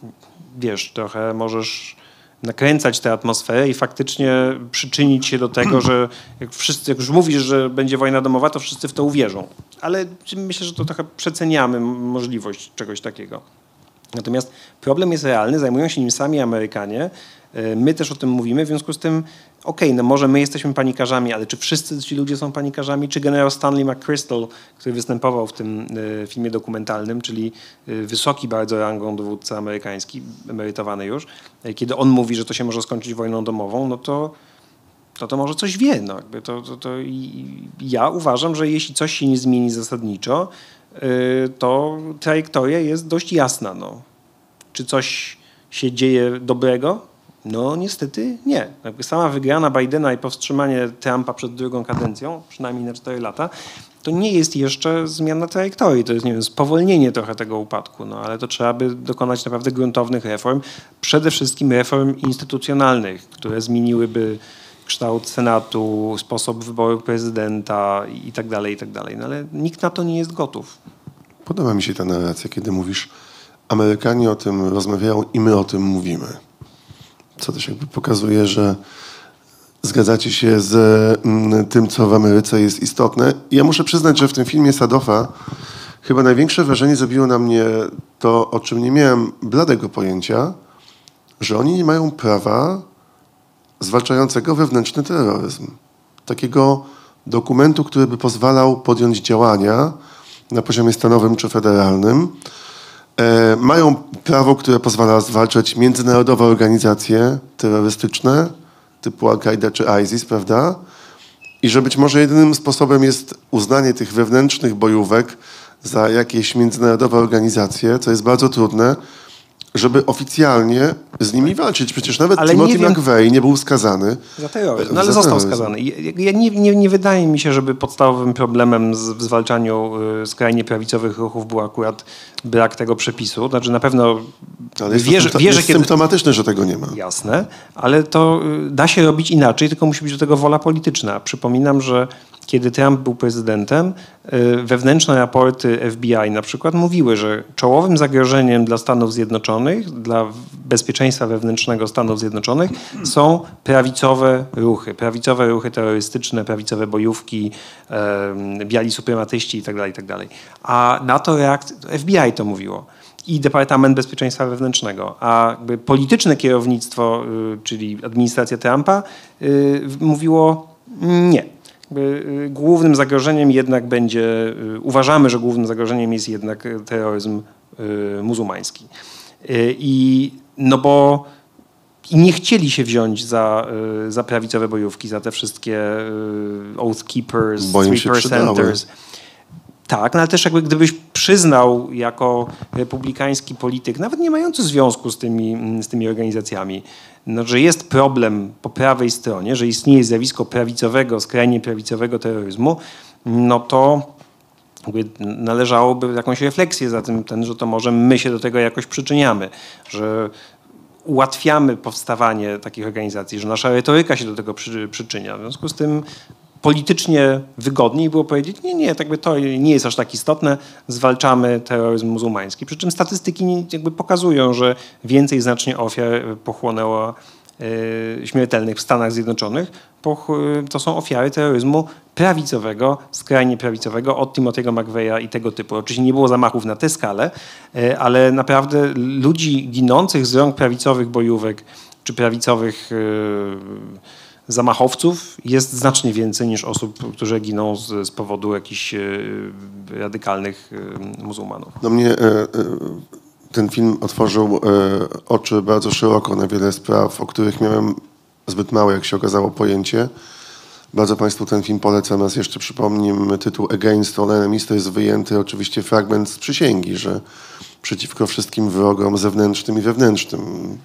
wiesz, trochę możesz nakręcać tę atmosferę i faktycznie przyczynić się do tego, że jak wszyscy, jak już mówisz, że będzie wojna domowa, to wszyscy w to uwierzą. Ale myślę, że to trochę przeceniamy możliwość czegoś takiego. Natomiast problem jest realny, zajmują się nim sami Amerykanie. E, My też o tym mówimy, w związku z tym, okej, no może my jesteśmy panikarzami, ale czy wszyscy ci ludzie są panikarzami? Czy generał Stanley McChrystal, który występował w tym e, filmie dokumentalnym, czyli e, wysoki bardzo rangą dowódca amerykański, emerytowany już, e, kiedy on mówi, że to się może skończyć wojną domową, no to to, to może coś wie. No, jakby to, to, to ja uważam, że jeśli coś się nie zmieni zasadniczo, to trajektoria jest dość jasna. No. Czy coś się dzieje dobrego No niestety nie. Sama wygrana Bidena i powstrzymanie Trumpa przed drugą kadencją, przynajmniej na 4 lata, to nie jest jeszcze zmiana trajektorii. To jest, nie wiem, spowolnienie trochę tego upadku, no ale to trzeba by dokonać naprawdę gruntownych reform. Przede wszystkim reform instytucjonalnych, które zmieniłyby kształt Senatu, sposób wyboru prezydenta i tak dalej, i tak dalej. No ale nikt na to nie jest gotów. Podoba mi się ta narracja, kiedy mówisz, Amerykanie o tym rozmawiają i my o tym mówimy. Co też jakby pokazuje, że zgadzacie się z mm, tym, co w Ameryce jest istotne. I ja muszę przyznać, że w tym filmie Sadofa chyba największe wrażenie zrobiło na mnie to, o czym nie miałem bladego pojęcia, że oni nie mają prawa zwalczającego wewnętrzny terroryzm. Takiego dokumentu, który by pozwalał podjąć działania na poziomie stanowym czy federalnym. E, mają prawo, które pozwala zwalczać międzynarodowe organizacje terrorystyczne typu Al-Qaida czy ISIS, prawda? I że być może jedynym sposobem jest uznanie tych wewnętrznych bojówek za jakieś międzynarodowe organizacje, co jest bardzo trudne, żeby oficjalnie z nimi walczyć. Przecież nawet Ale Timothy nie wiem- McVeigh nie był skazany. Za terroryzm. No ale za został terroryzm. skazany. Ja nie, nie, nie wydaje mi się, żeby podstawowym problemem z, w zwalczaniu y, skrajnie prawicowych ruchów był akurat brak tego przepisu. Znaczy na pewno Ale jest, wierzę, to wierzę jest kiedy... symptomatyczne, że tego nie ma. Jasne, ale to y, da się robić inaczej, tylko musi być do tego wola polityczna. Przypominam, że kiedy Trump był prezydentem, y, wewnętrzne raporty FBI na przykład mówiły, że czołowym zagrożeniem dla Stanów Zjednoczonych, dla bezpieczeństwa wewnętrznego Stanów Zjednoczonych są prawicowe ruchy, prawicowe ruchy terrorystyczne, prawicowe bojówki, biali suprematyści itd., itd. A na to FBI to mówiło i Departament Bezpieczeństwa Wewnętrznego, a polityczne kierownictwo, y, czyli administracja Trumpa, y, mówiło nie. Y, Głównym zagrożeniem jednak będzie, y, uważamy, że głównym zagrożeniem jest jednak y, terroryzm muzułmański. I no bo i nie chcieli się wziąć za, za prawicowe bojówki, za te wszystkie Oath Keepers, Bo się 3 przydały. Tak, no ale też jakby gdybyś przyznał jako republikański polityk, nawet nie mający związku z tymi, z tymi organizacjami, no, że jest problem po prawej stronie, że istnieje zjawisko prawicowego, skrajnie prawicowego terroryzmu, no to należałoby jakąś refleksję za tym, ten, że to może my się do tego jakoś przyczyniamy, że ułatwiamy powstawanie takich organizacji, że nasza retoryka się do tego przy, przyczynia. W związku z tym politycznie wygodniej było powiedzieć, nie, nie, tak by to nie jest aż tak istotne, zwalczamy terroryzm muzułmański. Przy czym statystyki jakby pokazują, że więcej znacznie ofiar pochłonęło e, śmiertelnych w Stanach Zjednoczonych, poch- to są ofiary terroryzmu prawicowego, skrajnie prawicowego, od Timothy'ego McVeigh'a i tego typu. Oczywiście nie było zamachów na tę skalę, e, ale naprawdę ludzi ginących z rąk prawicowych bojówek czy prawicowych e, zamachowców jest znacznie więcej niż osób, które giną z, z powodu jakichś e, radykalnych e, muzułmanów. No mnie e, ten film otworzył oczy bardzo szeroko na wiele spraw, o których miałem zbyt małe, jak się okazało, pojęcie. Bardzo Państwu ten film polecam. Raz jeszcze przypomnę tytuł Against All Enemies. To jest wyjęty oczywiście fragment z przysięgi, że przeciwko wszystkim wrogom zewnętrznym i wewnętrznym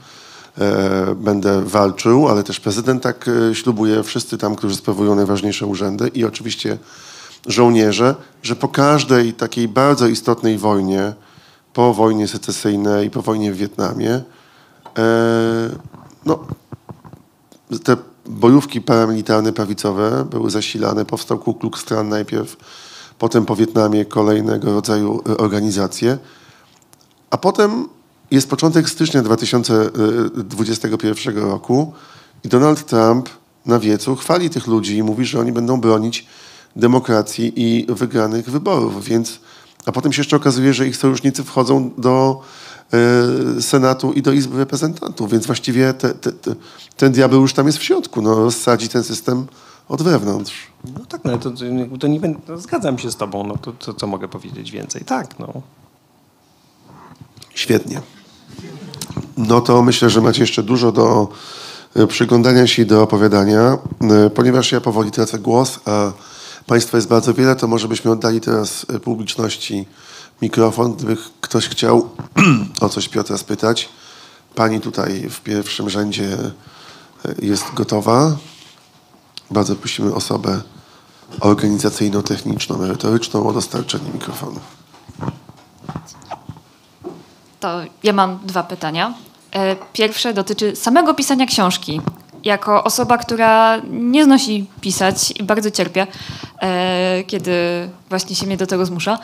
będę walczył, ale też prezydent tak e, ślubuje, wszyscy tam, którzy sprawują najważniejsze urzędy i oczywiście żołnierze, że po każdej takiej bardzo istotnej wojnie, po wojnie secesyjnej, po wojnie w Wietnamie, e, no, te bojówki paramilitarne prawicowe były zasilane. Powstał Ku Klux Klan najpierw, potem po Wietnamie kolejnego rodzaju e, organizacje. A potem jest początek stycznia 2021 roku i Donald Trump na wiecu chwali tych ludzi i mówi, że oni będą bronić demokracji i wygranych wyborów. Więc, a potem się jeszcze okazuje, że ich sojusznicy wchodzą do e, Senatu i do Izby Reprezentantów, więc właściwie te, te, te, ten diabeł już tam jest w środku. No, rozsadzi ten system od wewnątrz. No tak, no to, to nie będę, no zgadzam się z tobą, no to, to co mogę powiedzieć więcej? Tak, no. Świetnie. No to myślę, że macie jeszcze dużo do e, przyglądania się i do opowiadania. E, Ponieważ ja powoli tracę głos, a Państwa jest bardzo wiele, to może byśmy oddali teraz e, publiczności mikrofon, gdyby ktoś chciał [CLEARS THROAT] o coś Piotra spytać. pani tutaj w pierwszym rzędzie jest gotowa. Bardzo prosimy osobę organizacyjno-techniczną, merytoryczną o dostarczenie mikrofonu. To ja mam dwa pytania. E, Pierwsze dotyczy samego pisania książki. Jako osoba, która nie znosi pisać i bardzo cierpię, e, kiedy właśnie się mnie do tego zmusza.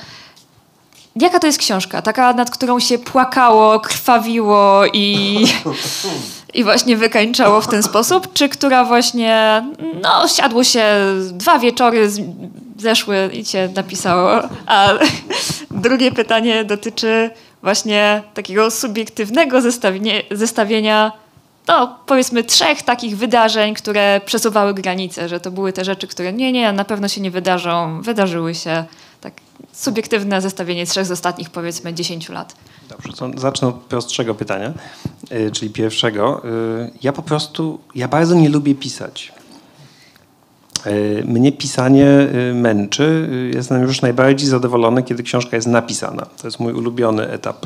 Jaka to jest książka? Taka, nad którą się płakało, krwawiło i, i właśnie wykańczało w ten sposób? Czy która właśnie, no, siadło się dwa wieczory, zeszły i cię napisało? A drugie pytanie dotyczy właśnie takiego subiektywnego zestawienia, no, powiedzmy, trzech takich wydarzeń, które przesuwały granice, że to były te rzeczy, które nie, nie, na pewno się nie wydarzą, wydarzyły się. Tak, subiektywne zestawienie trzech z ostatnich, powiedzmy, 10 lat. Dobrze, to zacznę od prostszego pytania, y, czyli pierwszego. Y, Ja po prostu, ja bardzo nie lubię pisać. Y, Mnie pisanie y, męczy. Y, Jestem już najbardziej zadowolony, kiedy książka jest napisana. To jest mój ulubiony etap,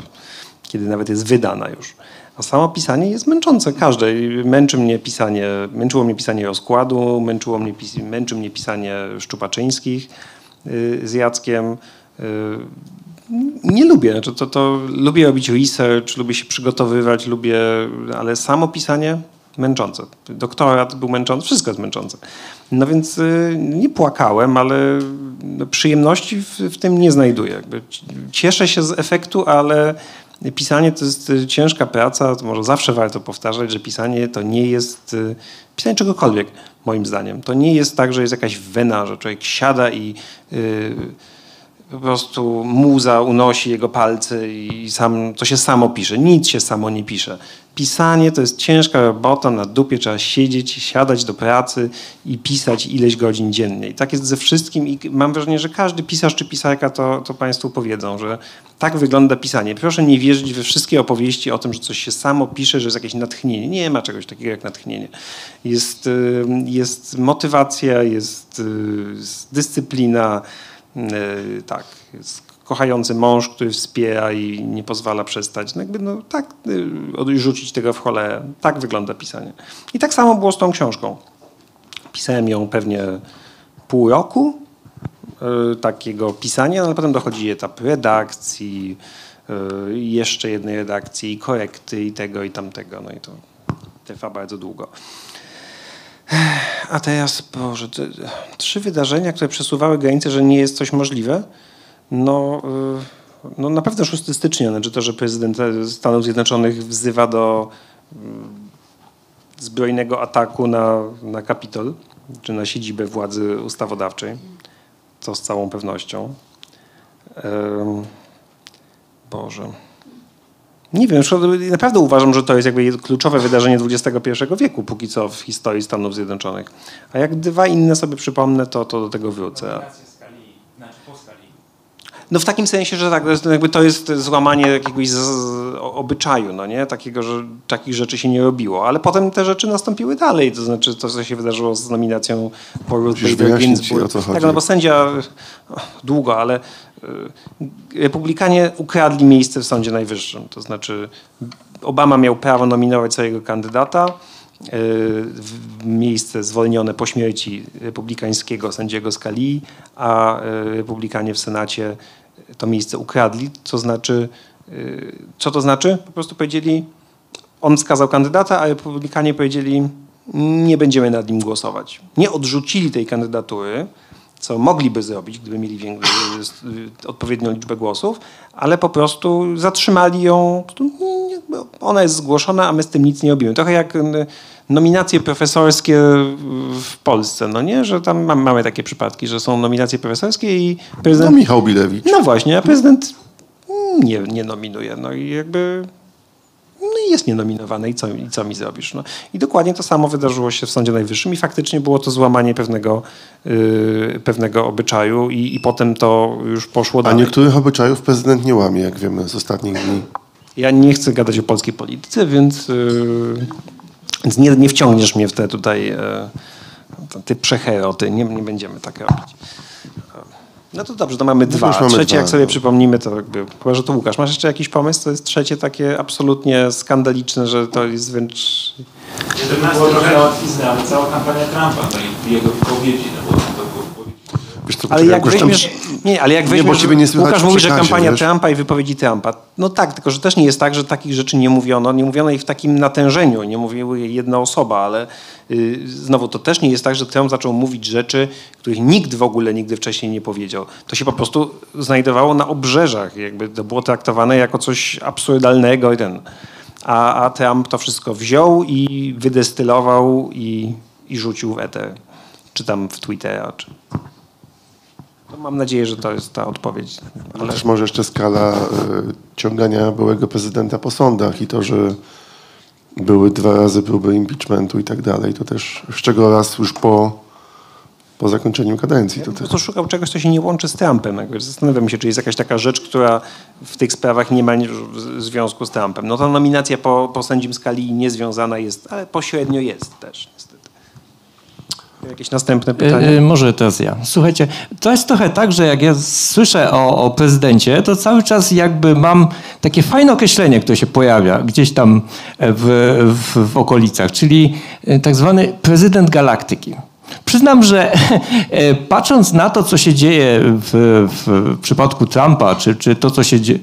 kiedy nawet jest wydana już. A samo pisanie jest męczące każde. Męczy mnie pisanie, męczyło mnie pisanie rozkładu, męczyło mnie, męczy mnie pisanie Szczupaczyńskich y, z Jackiem. Nie lubię. Znaczy to, to lubię robić research, lubię się przygotowywać, lubię, ale samo pisanie męczące. Doktorat był męczący, wszystko jest męczące. No więc y, nie płakałem, ale no, przyjemności w, w tym nie znajduję. Jakby cieszę się z efektu, ale pisanie to jest y, ciężka praca. To może zawsze warto powtarzać, że pisanie to nie jest y, pisanie czegokolwiek, moim zdaniem. To nie jest tak, że jest jakaś wena, że człowiek siada i y, po prostu muza unosi jego palce i sam, to się samo pisze. Nic się samo nie pisze. Pisanie to jest ciężka robota, na dupie trzeba siedzieć, siadać do pracy i pisać ileś godzin dziennie. I tak jest ze wszystkim i mam wrażenie, że każdy pisarz czy pisarka to, to Państwu powiedzą, że tak wygląda pisanie. Proszę nie wierzyć we wszystkie opowieści o tym, że coś się samo pisze, że jest jakieś natchnienie. Nie ma czegoś takiego jak natchnienie. Jest, y, jest motywacja, jest, y, jest dyscyplina, Yy, tak, jest kochający mąż, który wspiera i nie pozwala przestać. No jakby, no tak, yy, odrzucić tego w cholerę. Tak wygląda pisanie. I tak samo było z tą książką. Pisałem ją pewnie pół roku yy, takiego pisania, no ale potem dochodzi etap redakcji, yy, jeszcze jednej redakcji, i korekty i tego i tamtego. No i to trwa bardzo długo. A teraz, Boże, trzy wydarzenia, które przesuwały granice, że nie jest coś możliwe. No, y, no na pewno 6 stycznia, znaczy to, że prezydent Stanów Zjednoczonych wzywa do y, zbrojnego ataku na, na Kapitol, czy na siedzibę władzy ustawodawczej. To z całą pewnością. Boże. Nie wiem, naprawdę uważam, że to jest jakby kluczowe wydarzenie XXI wieku, póki co w historii Stanów Zjednoczonych. A jak dwa inne sobie przypomnę, to, to do tego wrócę. No w takim sensie, że tak, to jest, jakby to jest złamanie jakiegoś z, z, obyczaju, no nie? Takiego, że takich rzeczy się nie robiło. Ale potem te rzeczy nastąpiły dalej, to znaczy to, co się wydarzyło z nominacją Paul Bader Ginsburg. Tak, no bo sędzia długo, ale y, republikanie ukradli miejsce w Sądzie Najwyższym. To znaczy Obama miał prawo nominować swojego kandydata miejsce zwolnione po śmierci republikańskiego sędziego Scalii, a y, republikanie w Senacie to miejsce ukradli, co znaczy, y, co to znaczy? Po prostu powiedzieli, on wskazał kandydata, a republikanie powiedzieli, nie będziemy nad nim głosować. Nie odrzucili tej kandydatury, co mogliby zrobić, gdyby mieli y, odpowiednią liczbę głosów, ale po prostu zatrzymali ją. Ona jest zgłoszona, a my z tym nic nie robimy. Trochę jak nominacje profesorskie w Polsce, no nie? Że tam mam- mamy takie przypadki, że są nominacje profesorskie i No prezydent... Michał Bilewicz. No właśnie, a prezydent nie, nie nominuje. No i jakby no i jest nienominowany i co, i co mi zrobisz? No. I dokładnie to samo wydarzyło się w Sądzie Najwyższym i faktycznie było to złamanie pewnego, yy, pewnego obyczaju i, i potem to już poszło A dalej. niektórych obyczajów prezydent nie łamie, jak wiemy z ostatnich dni. Ja nie chcę gadać o polskiej polityce, więc, yy, więc nie, nie wciągniesz mnie w te tutaj yy, te przeheroty. Nie, nie będziemy tak robić. No to dobrze, to mamy dwa. już mamy trzecie, dwa, jak sobie no. przypomnimy, to jakby, chyba, że to Łukasz. Masz jeszcze jakiś pomysł? To jest trzecie takie absolutnie skandaliczne, że to jest wręcz... Żeby było trochę łatwiznę, ale cała kampania Trumpa, no i jego wypowiedzi, no bo. Wiesz co, Ale jak już tam- weźmiesz, nie, ale jak Nie, weźmiesz, nie słychać Łukasz mówi, że kampania wiesz? Trumpa i wypowiedzi Trumpa. No tak, tylko że też nie jest tak, że takich rzeczy nie mówiono. Nie mówiono ich w takim natężeniu, nie mówiła je jedna osoba, ale y, znowu to też nie jest tak, że Trump zaczął mówić rzeczy, których nikt w ogóle nigdy wcześniej nie powiedział. To się po prostu znajdowało na obrzeżach, jakby to było traktowane jako coś absurdalnego i ten. A, a Trump to wszystko wziął i wydestylował i, i rzucił w eter. Czy tam w Twittera, czy... To mam nadzieję, że to jest ta odpowiedź. Ale też może jeszcze skala e, ciągania byłego prezydenta po sądach i to, że były dwa razy próby impeachmentu i tak dalej, to też, z czego raz już po, po zakończeniu kadencji. To Po prostu szukał czegoś, co się nie łączy z Trumpem. Jakby Zastanawiam się, czy jest jakaś taka rzecz, która w tych sprawach nie ma związku z Trumpem. No ta nominacja po, po sędzim skali niezwiązana jest, ale pośrednio jest też. Jakieś następne pytanie? E, Może teraz ja. Słuchajcie, to jest trochę tak, że jak ja słyszę o, o prezydencie, to cały czas jakby mam takie fajne określenie, które się pojawia gdzieś tam w, w, w okolicach, czyli e, tak zwany prezydent galaktyki. Przyznam, że [LAUGHS] e, patrząc na to, co się dzieje w, w przypadku Trumpa, czy, czy to, co się dzieje,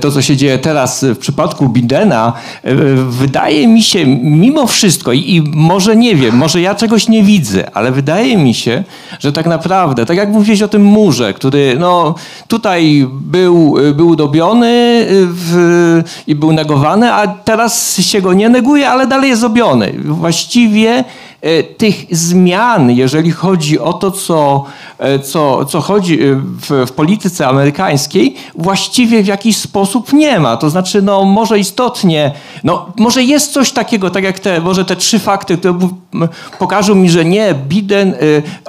to, co się dzieje teraz w przypadku Bidena, e, wydaje mi się mimo wszystko, i, i może nie wiem, może ja czegoś nie widzę, ale wydaje mi się, że tak naprawdę, tak jak mówiłeś o tym murze, który no, tutaj był, był dobiony w, i był negowany, a teraz się go nie neguje, ale dalej jest dobiony. Właściwie e, tych zmian, jeżeli chodzi o to, co, e, co, co chodzi e, w, w polityce amerykańskiej, właściwie w jakiś sposób nie ma. To znaczy, no może istotnie, no może jest coś takiego, tak jak te, może te trzy fakty, które pokażą mi, że nie, Biden, e,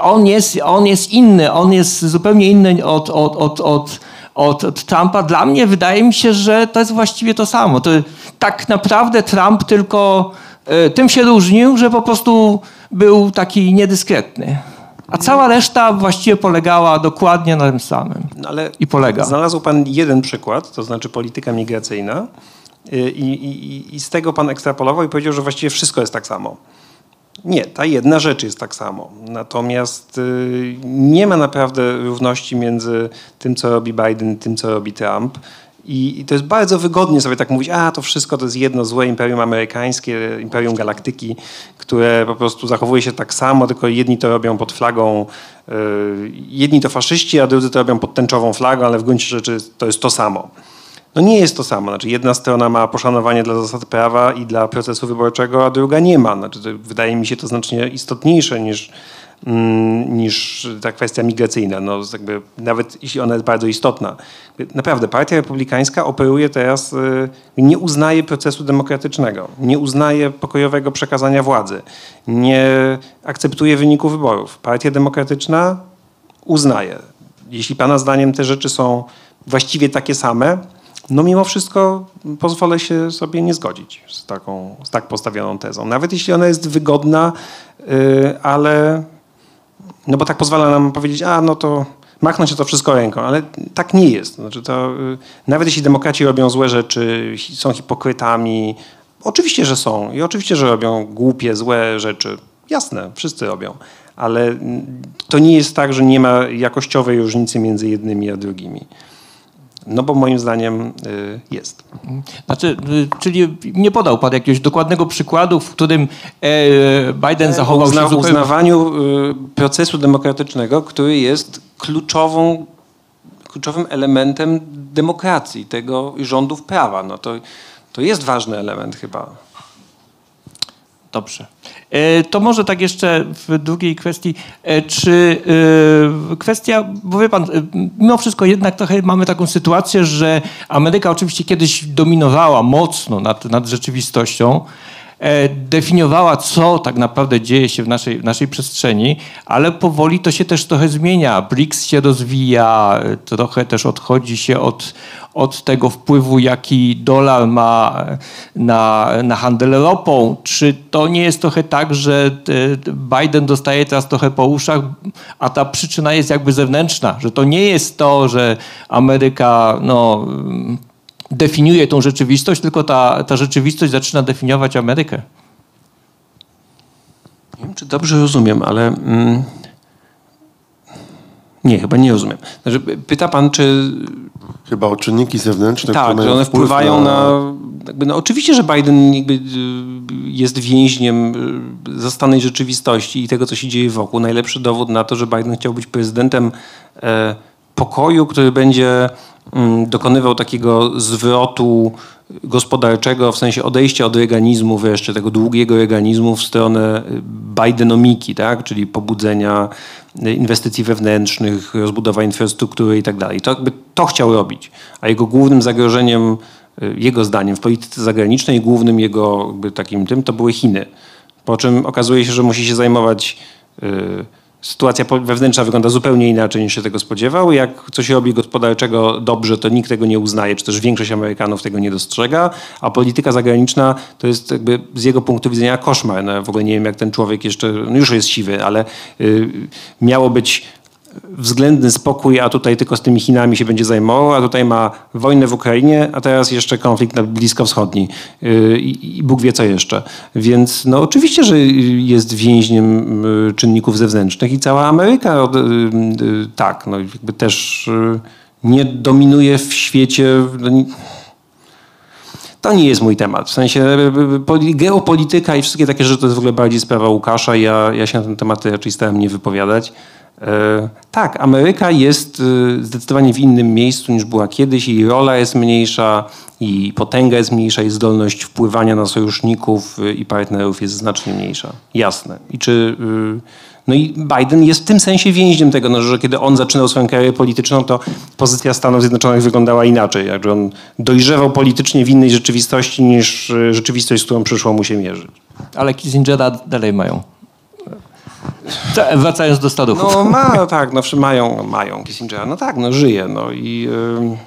on jest, on jest inny, on jest zupełnie inny od, od, od, od od, od Trumpa, dla mnie wydaje mi się, że to jest właściwie to samo. To, tak naprawdę Trump tylko e, tym się różnił, że po prostu był taki niedyskretny. A cała reszta właściwie polegała dokładnie na tym samym. No, ale I polega. Znalazł pan jeden przykład, to znaczy polityka migracyjna y, i, i, i z tego pan ekstrapolował i powiedział, że właściwie wszystko jest tak samo. Nie, ta jedna rzecz jest tak samo. Natomiast y, nie ma naprawdę równości między tym, co robi Biden i tym, co robi Trump. I, to jest bardzo wygodnie sobie tak mówić, a to wszystko to jest jedno złe imperium amerykańskie, imperium galaktyki, które po prostu zachowuje się tak samo, tylko jedni to robią pod flagą, y, jedni to faszyści, a drudzy to robią pod tęczową flagą, ale w gruncie rzeczy to jest to samo. No nie jest to samo. Znaczy jedna strona ma poszanowanie dla zasad prawa i dla procesu wyborczego, a druga nie ma. Znaczy, wydaje mi się to znacznie istotniejsze niż, niż ta kwestia migracyjna. No, jakby, nawet jeśli ona jest bardzo istotna. Naprawdę, Partia Republikańska operuje teraz, y, nie uznaje procesu demokratycznego, nie uznaje pokojowego przekazania władzy, nie akceptuje wyniku wyborów. Partia Demokratyczna uznaje. Jeśli Pana zdaniem te rzeczy są właściwie takie same, no mimo wszystko pozwolę się sobie nie zgodzić z, taką, z tak postawioną tezą. Nawet jeśli ona jest wygodna, yy, ale no bo tak pozwala nam powiedzieć, a no to machnąć to wszystko ręką, ale tak nie jest. Znaczy to, yy, nawet jeśli demokraci robią złe rzeczy, są hipokrytami, oczywiście, że są i oczywiście, że robią głupie, złe rzeczy. Jasne, wszyscy robią, ale mm, to nie jest tak, że nie ma jakościowej różnicy między jednymi a drugimi. No bo moim zdaniem y, jest. Znaczy, y, czyli nie podał pan jakiegoś dokładnego przykładu, w którym e, Biden zachował Uzna, się zupełnie... uznawaniu y, procesu demokratycznego, który jest kluczową, kluczowym elementem demokracji, tego rządów prawa. No to, to jest ważny element chyba. Dobrze. E, To może tak jeszcze w drugiej kwestii, e, czy e, kwestia, bo wie pan, mimo wszystko jednak trochę mamy taką sytuację, że Ameryka oczywiście kiedyś dominowała mocno nad, nad rzeczywistością, definiowała, co tak naprawdę dzieje się w naszej, w naszej przestrzeni, ale powoli to się też trochę zmienia. BRICS się rozwija, e, trochę też odchodzi się od, od tego wpływu, jaki dolar ma na, na handel ropą. Czy to nie jest trochę tak, że e, Biden dostaje teraz trochę po uszach, a ta przyczyna jest jakby zewnętrzna, że to nie jest to, że Ameryka no, definiuje tą rzeczywistość, tylko ta, ta rzeczywistość zaczyna definiować Amerykę. Nie wiem, czy dobrze rozumiem, ale. Mm, nie, chyba nie rozumiem. Znaczy, pyta pan, czy. Chyba o czynniki zewnętrzne, Tak, które one wpływ wpływają na. jakby, no, oczywiście, że Biden jakby y, jest więźniem y, zastanej rzeczywistości i tego, co się dzieje wokół. Najlepszy dowód na to, że Biden chciał być prezydentem e, pokoju, który będzie mm, dokonywał takiego zwrotu gospodarczego, w sensie odejścia od reganizmu wreszcie, tego długiego reganizmu w stronę Bidenomiki, tak? czyli pobudzenia inwestycji wewnętrznych, rozbudowa infrastruktury i tak dalej. To jakby to chciał robić, a jego głównym zagrożeniem, y, jego zdaniem w polityce zagranicznej, głównym jego takim tym, to były Chiny. Po czym okazuje się, że musi się zajmować y, sytuacja wewnętrzna wygląda zupełnie inaczej niż się tego spodziewał. Jak coś robi gospodarczego dobrze, to nikt tego nie uznaje, czy też większość Amerykanów tego nie dostrzega, a polityka zagraniczna to jest jakby z jego punktu widzenia koszmar. No, ja w ogóle nie wiem, jak ten człowiek jeszcze, no już jest siwy, ale y, miało być względny spokój, a tutaj tylko z tymi Chinami się będzie zajmował, a tutaj ma wojnę w Ukrainie, a teraz jeszcze konflikt na Bliskowschodni Yy, i i Bóg wie co jeszcze. Więc no oczywiście, że jest więźniem yy, czynników zewnętrznych i cała Ameryka yy, tak, no jakby też nie dominuje w świecie no, to nie jest mój temat. W sensie poli- geopolityka i wszystkie takie rzeczy to jest w ogóle bardziej sprawa Łukasza. Ja, ja się na ten temat raczej starałem nie wypowiadać. E, tak, Ameryka jest e, zdecydowanie w innym miejscu niż była kiedyś. Jej rola jest mniejsza, i potęga jest mniejsza, i zdolność wpływania na sojuszników e, i partnerów jest znacznie mniejsza. Jasne. I czy... no i Biden jest w tym sensie więźniem tego, no, że kiedy on zaczynał swoją karierę polityczną, to pozycja Stanów Zjednoczonych wyglądała inaczej. Jakże on dojrzewał politycznie w innej rzeczywistości niż rzeczywistość, z którą przyszło mu się mierzyć. Ale Kissingera dalej mają. Wracając do Stanów. No ma, tak, no mają, mają Kissingera. No tak, no żyje. No i, ym,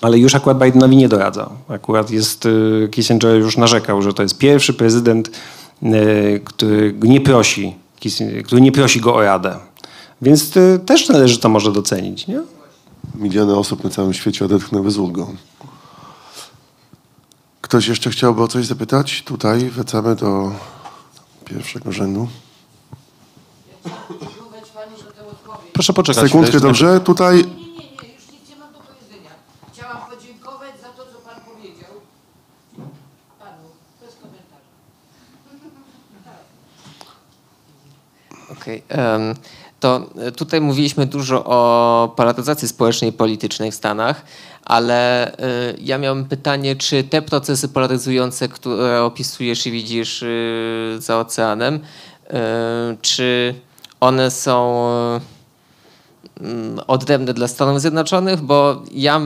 ale już akurat Bidenowi nie doradza. Akurat jest, y, Kissinger już narzekał, że to jest pierwszy prezydent, y, który nie prosi, który nie prosi go o radę. Więc y, też należy to może docenić, nie? Miliony osób na całym świecie odetchnęły z ulgą. Ktoś jeszcze chciałby o coś zapytać? Tutaj wracamy do pierwszego rzędu. Proszę poczekać. Sekundkę, dobrze? Tutaj Nie, nie, nie, już nic nie mam do powiedzenia. Chciałam podziękować za to, co Pan powiedział. Panu, bez komentarza. Okej. em, To e, tutaj mówiliśmy dużo o polaryzacji społecznej i politycznej w Stanach, ale e, ja miałem pytanie, czy te procesy polaryzujące, które opisujesz i widzisz e, za oceanem, e, czy one są e, mm, odrębne dla Stanów Zjednoczonych, bo ja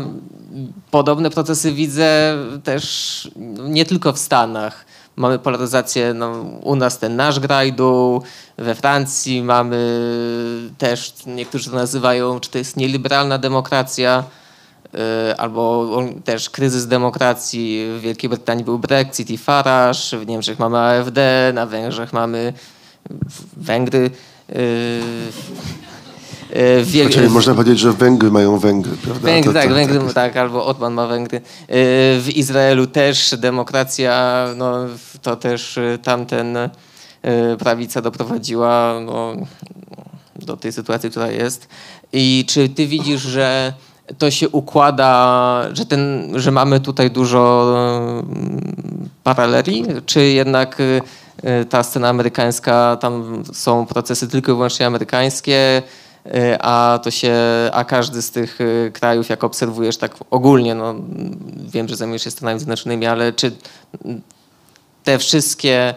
podobne procesy widzę też nie tylko w Stanach. Mamy polaryzację, no, u nas ten nasz grajdu, we Francji mamy też, niektórzy to nazywają, czy to jest nieliberalna demokracja, y, albo też kryzys demokracji. W Wielkiej Brytanii był Brexit i Farage, w Niemczech mamy AfD, na Węgrzech mamy Węgry. Y, y, w Wiel- Czyli można powiedzieć, że Węgry mają Węgry, prawda? Węgry, tak, to- Węgry, jest- tak, albo Otman ma Węgry. Yy, W Izraelu też demokracja, no, to też y, tamten y, prawica doprowadziła no, do tej sytuacji, która jest. I czy ty widzisz, że to się układa, że, ten, że mamy tutaj dużo mm, paraleli, czy jednak y, y, ta scena amerykańska, tam są procesy tylko i wyłącznie amerykańskie, y, a to się, a każdy z tych y, krajów, jak obserwujesz tak ogólnie, no wiem, że zajmujesz się Stanami Zjednoczonymi, ale czy te wszystkie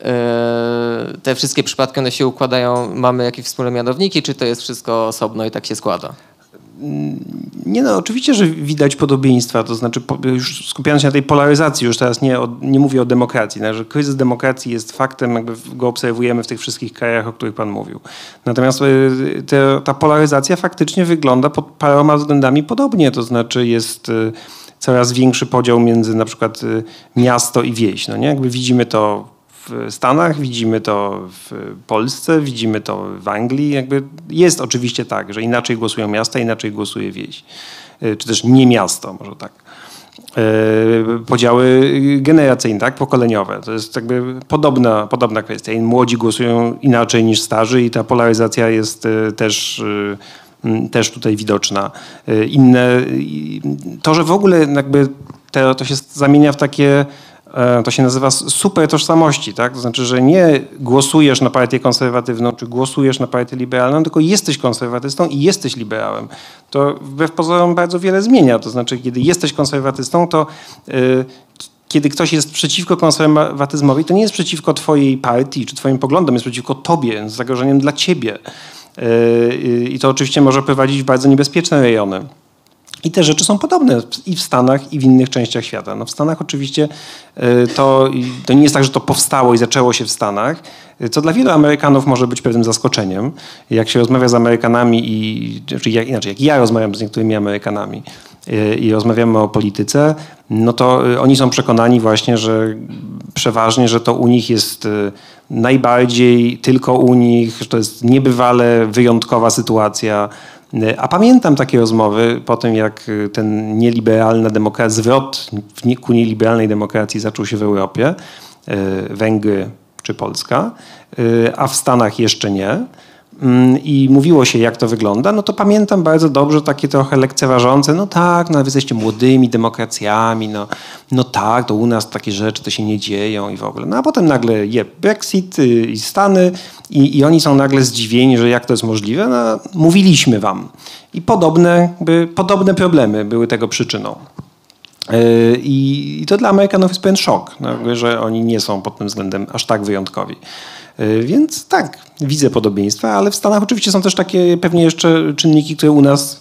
y, te wszystkie przypadki one się układają, mamy jakieś wspólne mianowniki, czy to jest wszystko osobno i tak się składa? Nie no, oczywiście, że widać podobieństwa, to znaczy już skupiając się na tej polaryzacji, już teraz nie, o, nie mówię o demokracji, no, że kryzys demokracji jest faktem, jakby go obserwujemy w tych wszystkich krajach, o których pan mówił. Natomiast y, te, ta polaryzacja faktycznie wygląda pod paroma względami podobnie, to znaczy jest y, coraz większy podział między na przykład y, miasto i wieś, no nie? Jakby widzimy to w Stanach, widzimy to w Polsce, widzimy to w Anglii. Jakby jest oczywiście tak, że inaczej głosują miasta, inaczej głosuje wieś. Y, Czy też nie miasto, może tak. Y, Podziały generacyjne, tak, pokoleniowe. To jest jakby podobna, podobna kwestia. I Młodzi głosują inaczej niż starzy i ta polaryzacja jest y, też też tutaj widoczna. Inne, to, że w ogóle jakby te, to się zamienia w takie e, to się nazywa super tożsamości, tak? To znaczy, że nie głosujesz na partię konserwatywną, czy głosujesz na partię liberalną, tylko jesteś konserwatystą i jesteś liberałem. To wbrew pozorom bardzo wiele zmienia. To znaczy, kiedy jesteś konserwatystą, to y, kiedy ktoś jest przeciwko konserwatyzmowi, to nie jest przeciwko twojej partii czy twoim poglądom, jest przeciwko tobie, jest zagrożeniem dla ciebie. Y, I to oczywiście może prowadzić w bardzo niebezpieczne rejony. I te rzeczy są podobne i w Stanach, i w innych częściach świata. No w Stanach oczywiście y, to, to nie jest tak, że to powstało i zaczęło się w Stanach, y, co dla wielu Amerykanów może być pewnym zaskoczeniem. Jak się rozmawia z Amerykanami, i, jak, inaczej, jak ja rozmawiam z niektórymi Amerykanami y, i rozmawiamy o polityce, no to oni są przekonani właśnie, że przeważnie, że to u nich jest najbardziej tylko u nich, że to jest niebywale wyjątkowa sytuacja. A pamiętam takie rozmowy po tym, jak y, ten nieliberalna demokracja, zwrot ku nieliberalnej demokracji zaczął się w Europie, y, Węgry czy Polska, y, a w Stanach jeszcze nie. Mm, I mówiło się, jak to wygląda, no to pamiętam bardzo dobrze takie trochę lekceważące, no tak, no wy jesteście młodymi demokracjami, no, no tak, to u nas takie rzeczy to się nie dzieją i w ogóle. No a potem nagle je Brexit y, i Stany i, i oni są nagle zdziwieni, że jak to jest możliwe, no mówiliśmy wam. I podobne, jakby, podobne problemy były tego przyczyną. Yy, I i to dla Amerykanów jest pewien szok, no, że oni nie są pod tym względem aż tak wyjątkowi. Yy, Więc tak, widzę podobieństwa, ale w Stanach oczywiście są też takie pewnie jeszcze czynniki, które u nas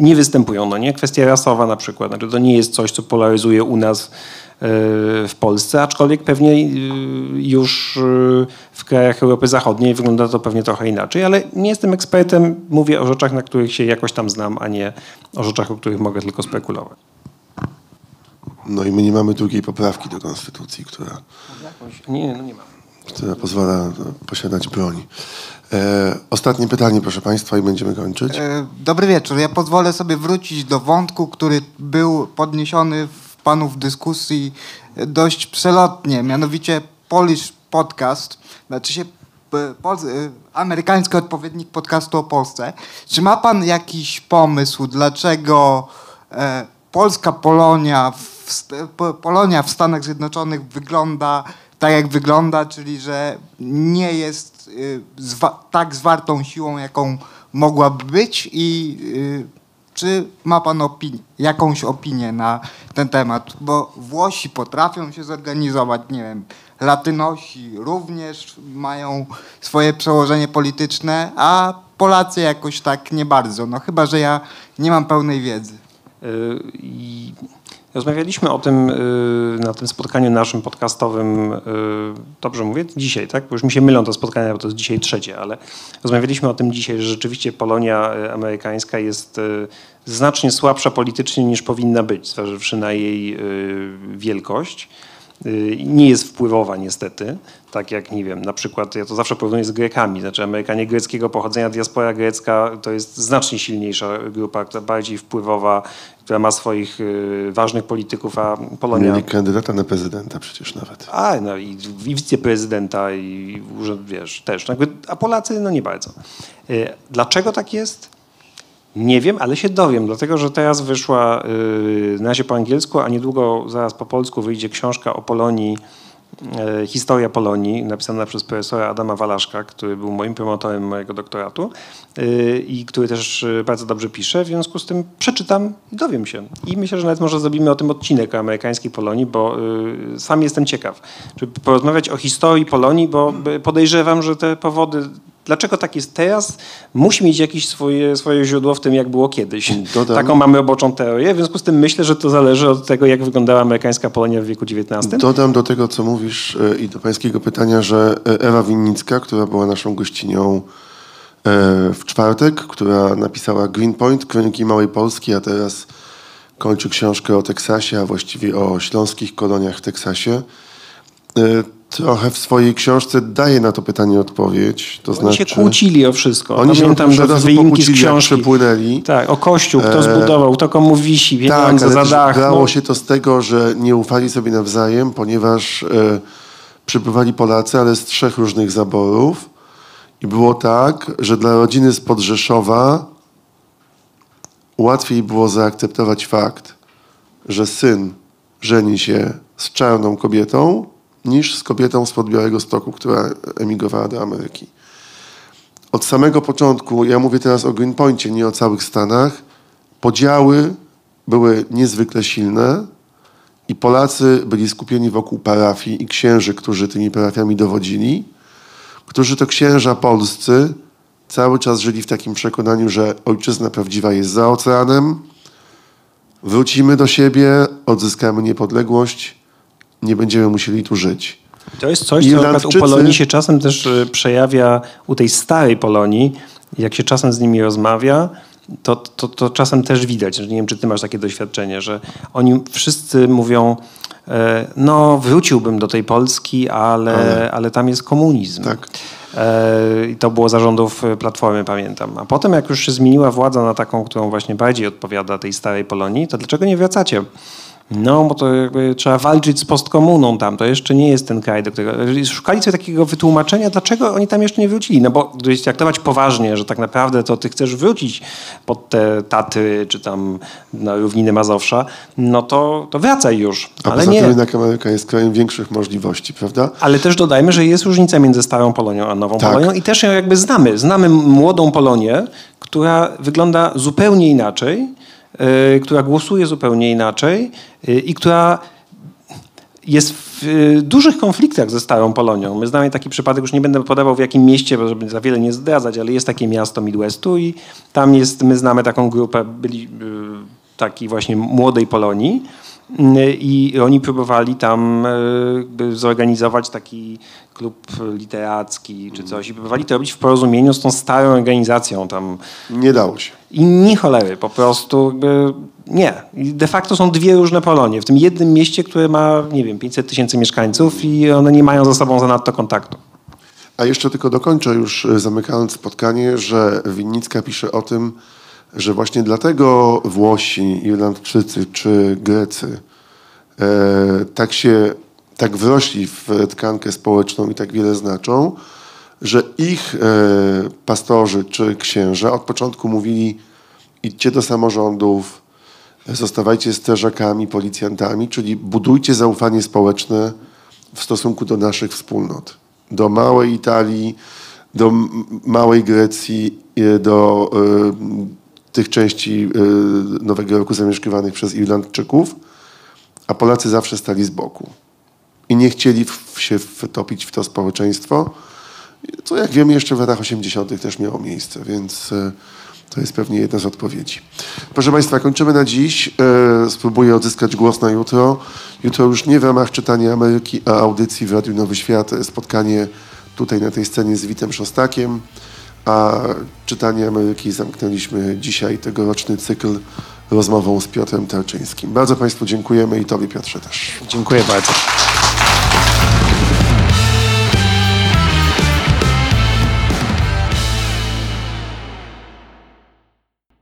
nie występują. No nie? Kwestia rasowa na przykład. Znaczy, to nie jest coś, co polaryzuje u nas yy, w Polsce, aczkolwiek pewnie yy, już w krajach Europy Zachodniej wygląda to pewnie trochę inaczej, ale nie jestem ekspertem, mówię o rzeczach, na których się jakoś tam znam, a nie o rzeczach, o których mogę tylko spekulować. No i my nie mamy drugiej poprawki do Konstytucji, która, Nie, no nie mam. Która pozwala e, posiadać broń. E, ostatnie pytanie, proszę Państwa, i będziemy kończyć. E, Dobry wieczór. Ja pozwolę sobie wrócić do wątku, który był podniesiony w panów dyskusji e, dość przelotnie, mianowicie Polish Podcast, znaczy się e, amerykański odpowiednik podcastu o Polsce. Czy ma pan jakiś pomysł, dlaczego e, polska Polonia w, Polonia w Stanach Zjednoczonych wygląda tak, jak wygląda, czyli że nie jest y, zwa- tak zwartą siłą, jaką mogłaby być i y, czy ma pan opinię, jakąś opinię na ten temat? Bo Włosi potrafią się zorganizować, nie wiem, Latynosi również mają swoje przełożenie polityczne, a Polacy jakoś tak nie bardzo. No chyba, że ja nie mam pełnej wiedzy. Y, I rozmawialiśmy o tym y, na tym spotkaniu naszym podcastowym, y, dobrze mówię, dzisiaj, tak? Bo już mi się mylą te spotkania, bo to jest dzisiaj trzecie, ale rozmawialiśmy o tym dzisiaj, że rzeczywiście Polonia y, amerykańska jest znacznie słabsza politycznie niż powinna być, zważywszy na jej wielkość. Y, Nie jest wpływowa niestety, tak jak, nie wiem, na przykład, ja to zawsze porównuję z Grekami, znaczy Amerykanie greckiego pochodzenia, diaspora grecka to jest znacznie silniejsza grupa, która bardziej wpływowa, która ma swoich y, ważnych polityków, a Polonia... Mieli kandydata na prezydenta przecież nawet. A, no i, i wiceprezydenta i urząd, wiesz, też. No a Polacy, no nie bardzo. Y, Dlaczego tak jest? Nie wiem, ale się dowiem, dlatego że teraz wyszła y, na razie po angielsku, a niedługo zaraz po polsku wyjdzie książka o Polonii, y, historia Polonii, napisana przez profesora Adama Walaszka, który był moim promotorem mojego doktoratu y, i który też y, bardzo dobrze pisze. W związku z tym przeczytam i dowiem się. I myślę, że nawet może zrobimy o tym odcinek o amerykańskiej Polonii, bo sam jestem ciekaw, żeby porozmawiać o historii Polonii, bo podejrzewam, że te powody dlaczego tak jest teraz, musi mieć jakieś swoje, swoje źródło w tym, jak było kiedyś. Dodam- Taką mamy roboczą teorię, w związku z tym myślę, że to zależy od tego, jak wyglądała amerykańska Polonia w wieku XIX. Dodam do tego, co mówisz e, i do pańskiego pytania, że e, Ewa Winnicka, która była naszą gościnią e, w czwartek, która napisała Greenpoint, Kroniki Małej Polski, a teraz kończy książkę o Teksasie, a właściwie o śląskich koloniach w Teksasie. Trochę w swojej książce daje na to pytanie odpowiedź. To Oni znaczy, się kłócili o wszystko. Oni się Pamiętam od że wyimki z książki. przepłynęli. Tak, o kościół, kto E, zbudował, kto komu wisi, Tak, pieniądze ale za dach. brało no. się to z tego, że nie ufali sobie nawzajem, ponieważ e, przybywali Polacy, ale z trzech różnych zaborów. I było tak, że dla rodziny spod Rzeszowa łatwiej było zaakceptować fakt, że syn żeni się z czarną kobietą, niż z kobietą spod Białego Stoku, która emigrowała do Ameryki. Od samego początku, ja mówię teraz o Greenpointie, nie o całych Stanach, podziały były niezwykle silne i Polacy byli skupieni wokół parafii i księży, którzy tymi parafiami dowodzili, którzy to księża polscy cały czas żyli w takim przekonaniu, że ojczyzna prawdziwa jest za oceanem, wrócimy do siebie, odzyskamy niepodległość, nie będziemy musieli tu żyć. To jest coś, co u Polonii się czasem też e, przejawia, u tej starej Polonii, jak się czasem z nimi rozmawia, to, to, to czasem też widać, nie wiem, czy ty masz takie doświadczenie, że oni wszyscy mówią, e, no wróciłbym do tej Polski, ale, Ale. ale. tam jest komunizm. Tak. E, I to było zarządów Platformy, pamiętam. A potem, jak już się zmieniła władza na taką, którą właśnie bardziej odpowiada tej starej Polonii, to dlaczego nie wracacie? No, bo to jakby trzeba walczyć z postkomuną tam. To jeszcze nie jest ten kraj, do którego... Szukali sobie takiego wytłumaczenia, dlaczego oni tam jeszcze nie wrócili. No bo gdybyś traktować poważnie, że tak naprawdę to ty chcesz wrócić pod te Tatry, czy tam na równiny Mazowsza, no to, to wracaj już. A Ale nie. jednak Ameryka jest krajem większych możliwości, prawda? Ale też dodajmy, że jest różnica między starą Polonią a nową Tak. Polonią i też ją jakby znamy. Znamy młodą Polonię, która wygląda zupełnie inaczej, która głosuje zupełnie inaczej yy, i która jest w y, dużych konfliktach ze starą Polonią. My znamy taki przypadek, już nie będę podawał w jakim mieście, bo żeby za wiele nie zdradzać, ale jest takie miasto Midwestu i tam jest, my znamy taką grupę, byli takiej właśnie młodej Polonii i oni próbowali tam jakby zorganizować taki klub literacki czy coś i próbowali to robić w porozumieniu z tą starą organizacją tam Nie dało się. i ni cholery, po prostu nie. De facto są dwie różne Polonie. W tym jednym mieście, które ma, nie wiem, 500 tysięcy mieszkańców i one nie mają ze sobą zanadto kontaktu. A jeszcze tylko dokończę już e, zamykając spotkanie, że Winnicka pisze o tym, że właśnie dlatego Włosi, Irlandczycy czy Grecy e, tak się, tak wrośli w tkankę społeczną i tak wiele znaczą, że ich e, pastorzy czy księża od początku mówili idźcie do samorządów, zostawajcie strażakami, policjantami, czyli budujcie zaufanie społeczne w stosunku do naszych wspólnot. Do małej Italii, do małej Grecji, e, do tych części e, Nowego Roku zamieszkiwanych przez Irlandczyków, a Polacy zawsze stali z boku. I nie chcieli w, się wtopić w to społeczeństwo, co jak wiemy jeszcze w latach 80. też miało miejsce, więc e, to jest pewnie jedna z odpowiedzi. Proszę Państwa, kończymy na dziś. E, Spróbuję odzyskać głos na jutro. Jutro już nie w ramach czytania Ameryki, a audycji w Radiu Nowy Świat. Spotkanie tutaj na tej scenie z Witem Szostakiem, a czytanie Ameryki zamknęliśmy dzisiaj tegoroczny cykl rozmową z Piotrem Tarczyńskim. Bardzo Państwu dziękujemy i Tobie Piotrze też. Dziękuję bardzo.